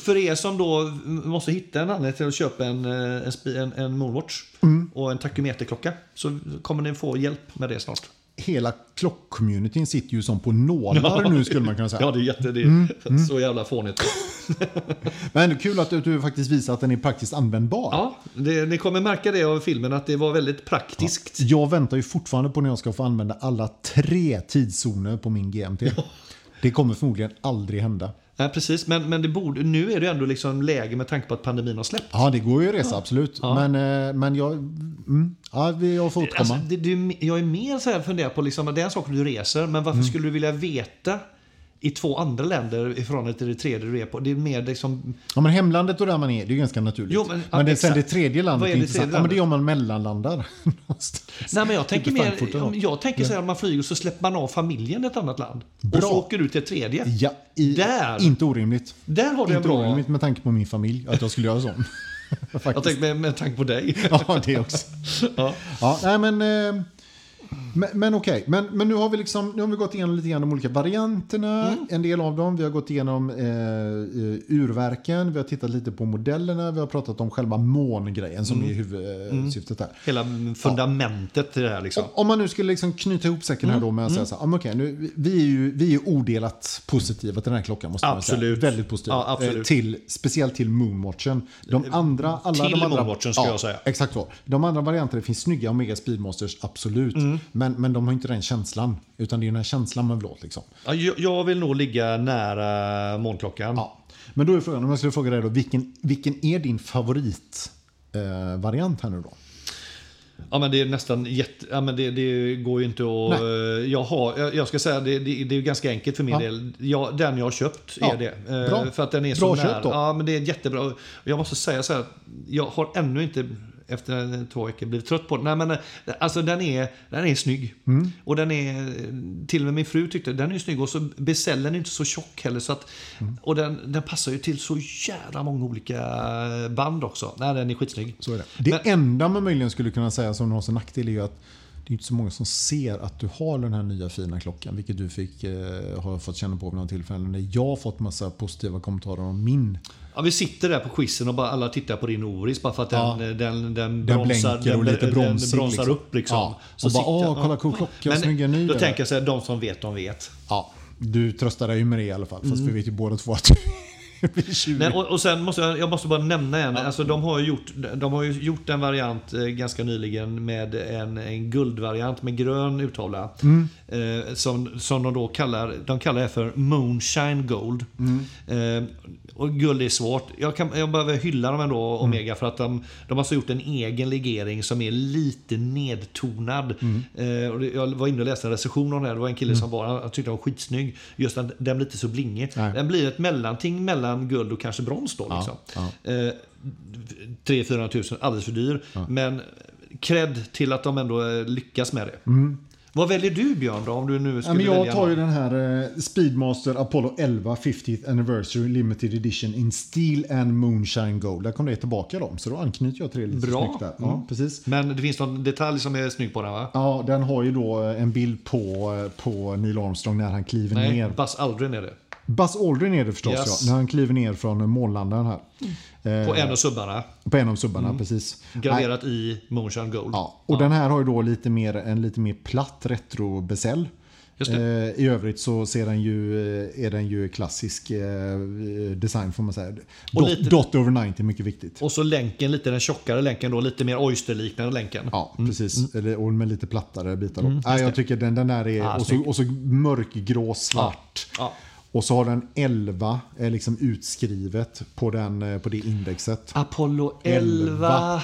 för er som då måste hitta en anledning till att köpa en, eh, en, en, en Moonwatch Mm. och en takymeterklocka så kommer ni få hjälp med det snart. Hela klockcommunityn sitter ju som på nålar nu skulle man kunna säga. Ja, det är, jätte, det är Mm. så jävla fånigt. Men kul att du, faktiskt visar att den är praktiskt användbar. Ja, det, ni kommer märka det av filmen att det var väldigt praktiskt. Jag väntar ju fortfarande på när jag ska få använda alla tre tidszoner på min GMT. Det kommer förmodligen aldrig hända. Ja, precis, men, men det borde, nu är det ändå liksom läge med tanke på att pandemin har släppt. Ja, det går ju att resa, absolut. Men, eh, men jag... Mm, ja, jag får återkomma. Alltså, det, det, jag är mer så här funderar på, liksom, det är en sak att du reser, men Mm. varför skulle du vilja veta i två andra länder i förhållande till det tredje du är på? Det är mer liksom... Ja, men hemlandet och där man är, det är ju ganska naturligt. Jo, men- men, det, sen det tredje landet är, är det intressant. tredje Ja, men det är om man mellanlandar. Nej, men jag tänker mer, jag tänker så här, om man flyger så släpper man av familjen i ett annat land. Bra. Och så åker du till ett tredje. ja, i, Där! Inte orimligt. Där har du en Inte bra... orimligt med tanke på min familj, att jag skulle göra sån. Jag tänker med, med tanke på dig. Ja, det också. Ja. Ja, nej men... Eh, men, men okej, men, men nu har vi liksom, nu har vi gått igenom lite grann de olika varianterna, Mm. en del av dem. Vi har gått igenom eh, eh, urverken, vi har tittat lite på modellerna, vi har pratat om själva mångrejen som Mm. är huvudsyftet där. Hela fundamentet till det här liksom. Om man nu skulle liksom knyta ihop säcken här Mm. då med att säga så här, ah, okej, nu, vi är ju vi är odelat positiva till den här klockan måste man Absolut. säga. Väldigt positiva. Ja, absolut. Eh, Till, speciellt till Moonwatchen. De andra, alla Till de andra, Moonwatchen, ska jag säga. Exakt så. De andra varianterna finns snygga Omega Speedmasters, absolut. Men, men de har inte den känslan. Utan det är ju den här känslan man vill åt liksom. Ja, jag, vill nog ligga nära månklockan. Ja. Men då är frågan, om jag skulle fråga dig då, vilken, vilken är din favorit eh, här nu då? Ja men det är nästan jätte... Ja, men det, det går ju inte att... Nej. Jag, har, jag, jag ska säga det, det, det är ganska enkelt för min Ja. del. Jag, den jag har köpt Ja, är det. Eh, bra. För att den är Bra så köp nära. då. Ja men det är jättebra. Jag måste säga så här. Jag har ännu inte efter två veckor blivit trött på den. Nej men eh, alltså den är, den är snygg. Mm. Och den är... Till och med min fru tyckte den är snygg. Och så beställden är inte så tjock heller. Så att, Mm. Och den, den passar ju till så jävla många olika band också. Nej den är skitsnygg. Så är det. Det Men- enda man möjligen skulle kunna säga som har sin nackdel är ju att det är inte så många som ser att du har den här nya fina klockan. Vilket du fick, eh, har fått känna på vid några tillfällen. När jag har fått massa positiva kommentarer om min. Ja, vi sitter där på quizen och bara alla tittar på din Oris bara för att Ja. den, den, den, Den bromsar, blänker och lite den, bromsig, den bromsar liksom. upp. Liksom. Ja, och bara, "Åh, kolla, cool klocka, snygga ny Då där." tänker jag så här, de som vet, de vet. Ja, du tröstar dig med det i alla fall. Fast Mm. vi vet ju båda två att blir 20. Nej, och, och sen måste jag, jag måste bara nämna en. Alltså, de, har ju gjort, de har gjort en variant eh, ganska nyligen med en, en guldvariant med grön urtavla. Mm. Eh, som, som de då kallar, de kallar det för Moonshine Gold. Mm. Eh, och guld är svårt. Jag, kan, jag behöver hylla dem ändå, Mm. Omega, för att de, de har alltså gjort en egen legering som är lite nedtonad. Mm. Eh, och jag var inne och läste en recension om det här. Det var en kille som var, han tyckte den var skitsnygg. Just att den blir lite så blingig. Den blir ett mellanting mellan guld och kanske brons då. Liksom. ja. Eh, 300 000 alldeles för dyr. Men cred till att de ändå eh, lyckas med det. Vad väljer du Björn då? Om du nu Ja, skulle men jag välja tar ju någon? den här eh, Speedmaster Apollo 11 50th Anniversary Limited Edition in Steel and Moonshine Gold. Där kom det tillbaka dem, så då anknyter jag till det lite Bra. snyggt där. Ja, precis. Men det finns någon detalj som är snygg på den va? Ja, den har ju då eh, en bild på, på Neil Armstrong när han kliver Nej, ner. Buzz Aldrin är det. Buzz Aldrin är det förstås Yes. ja, när han kliver ner från månlandaren här. Eh, På en av subbarna. på en av subbarna, precis. Nej, Graverat i Moonshine Gold. Ja, och den här har ju då lite mer, en lite mer platt retrobesäll. Eh, I övrigt så ser den ju, eh, är den ju klassisk eh, design får man säga. Och Dot, lite- dot over 90, mycket viktigt. Och så länken, lite den tjockare länken då. Lite mer oysterliknande länken. Ja, Mm. precis. Eller, och med lite plattare bitar. då. Nej, jag tycker den, den där är... Ah, och, så, och så mörkgrå svart. Ja. Och så har den 11 är liksom utskrivet på, den, eh, på det indexet. Apollo 11.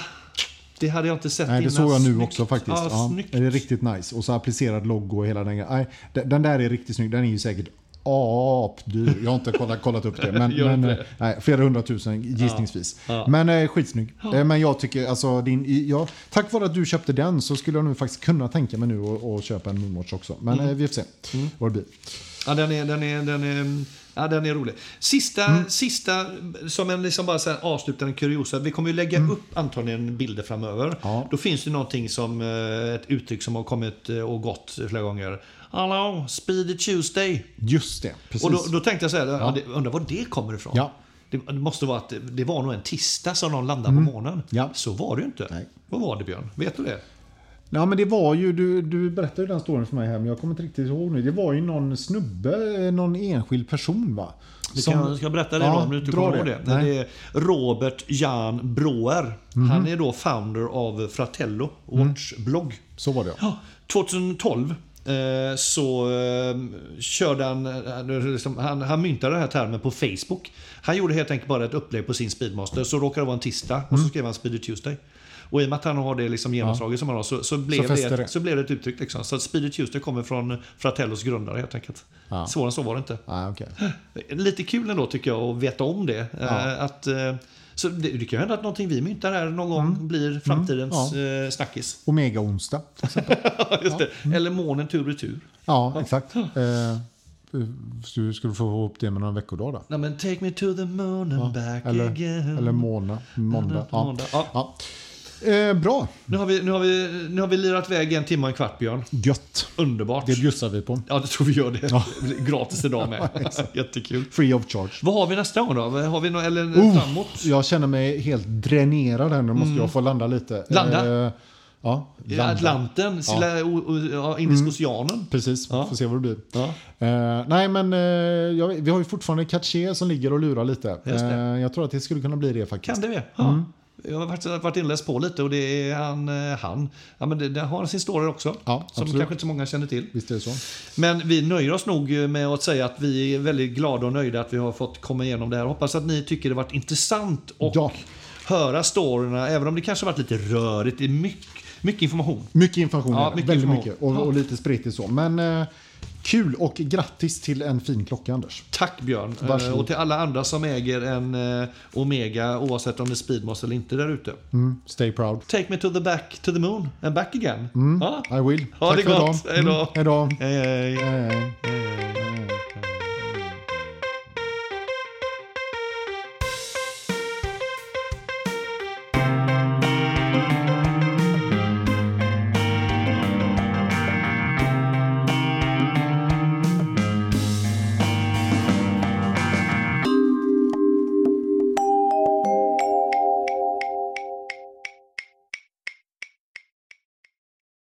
Det hade jag inte sett Nej, det innan. såg jag nu Snyggt. också faktiskt. Ja, Ja, det är riktigt nice. Och så applicerad logo och hela den grejen. Nej, den- där är riktigt snygg. Den är ju säkert apdyr. Jag har inte kollat, kollat upp det. Men, men eh, det. nej, flera hundratusen gissningsvis. Ja. Men eh, skitsnygg. Eh, Men jag tycker, alltså, din, ja, tack vare att du köpte den så skulle jag nu faktiskt kunna tänka mig nu att köpa en Moonwatch också. Men Mm. eh, vi får se vad det blir. Ja, den är, den är, den är, ja, den är rolig. Sista, Mm. sista som en liksom bara så här avslutande kuriosa. Vi kommer ju lägga upp antagligen bilder framöver. Mm. Ja. Då finns det någonting som eh, ett uttryck som har kommit eh, och gått flera gånger. Hallå, Speedy Tuesday. Just det, precis. Och då, då tänkte jag så här, ja. undrar var det kommer ifrån. Ja. Det, måste vara att det, var nog en tisdag som de landade på månen. Mm. Ja. Så var det ju inte. Nej. Vad var det Björn? Vet du det? Ja men det var ju, du, du berättade ju den storyn för mig här men jag kommer inte riktigt ihåg nu. Det var ju någon snubbe, eh, någon enskild person va? Det kan, jag ska berätta det Ja, då om du inte kommer ihåg det. det. Det är Robert Jan Broer. Han är då founder av Fratello Watch-blogg. Så var det ja. Ja, 2012 eh, så eh, körde han, liksom, han, han myntade den här termen på Facebook. Han gjorde helt enkelt bara ett upplägg på sin Speedmaster, så råkade det vara en tisdag och så skrev han Speedy Tuesday. Och i och med att han har det liksom genomslaget som han har så, så, blev Så det, det. så blev det ett uttryck. Liksom. Så Speedy Tuesday kommer från Fratellos grundare helt enkelt. Ja. Svårare än så var det inte. Ah, okay. Lite kul ändå tycker jag att veta om det. Ja. Eh, Att, eh, så det, det kan ju hända att någonting vi myntar här någon gång blir framtidens eh, snackis. Omega-onsdag. Just det. Eller månen tur och tur. Ja, exakt. Eh, du få ihop det med någon veckodag då? Nej, men take me to the moon and back Eller, again. eller måndag. Måndag. Ja. Måndag. Ja. Ja. Eh, bra. Nu, har vi, nu, har vi, nu har vi lirat iväg en timme och en kvart, Björn. Gött. Underbart. Det bjussar vi på. Ja, det tror vi gör det. Blir Gratis idag med. Jättekul. Free of charge. Vad har vi nästa gång då? Har vi något, eller Oh, framåt? Jag känner mig helt dränerad här. Nu måste jag få landa lite. Mm. Landa? Eh, ja, landa. Atlanten, Silla, o, o, ja, Indiska oceanen. Precis, Ja. får se vad det blir. Ja. Eh, nej men eh, jag, vi har ju fortfarande Caché som ligger och lurar lite. Eh, jag tror att det skulle kunna bli det faktiskt. Kan det det? Ja. Jag har faktiskt varit inläst på lite och det är han, eh, han. Ja, men det, det har sin story också. Ja, som kanske inte så många känner till. Visst är det så. Men vi nöjer oss nog med att säga att vi är väldigt glada och nöjda att vi har fått komma igenom det här. Hoppas att ni tycker det varit intressant och Ja. höra storyna, även om det kanske varit lite rörigt. Det är mycket, mycket information. Mycket information, Ja, mycket väldigt information. mycket. Och, och lite spritigt så. Men eh, kul och grattis till en fin klocka Anders. Tack Björn. Varsågod. Eh, Och till alla andra som äger en eh, Omega, oavsett om det är Speedmaster eller inte där ute. Mm, stay proud. Take me to the back, to the moon and back again. Ja. I will. Ha Tack det gott. Hej då. Hej då. Hej, hej. Hej, hej. hej, hej.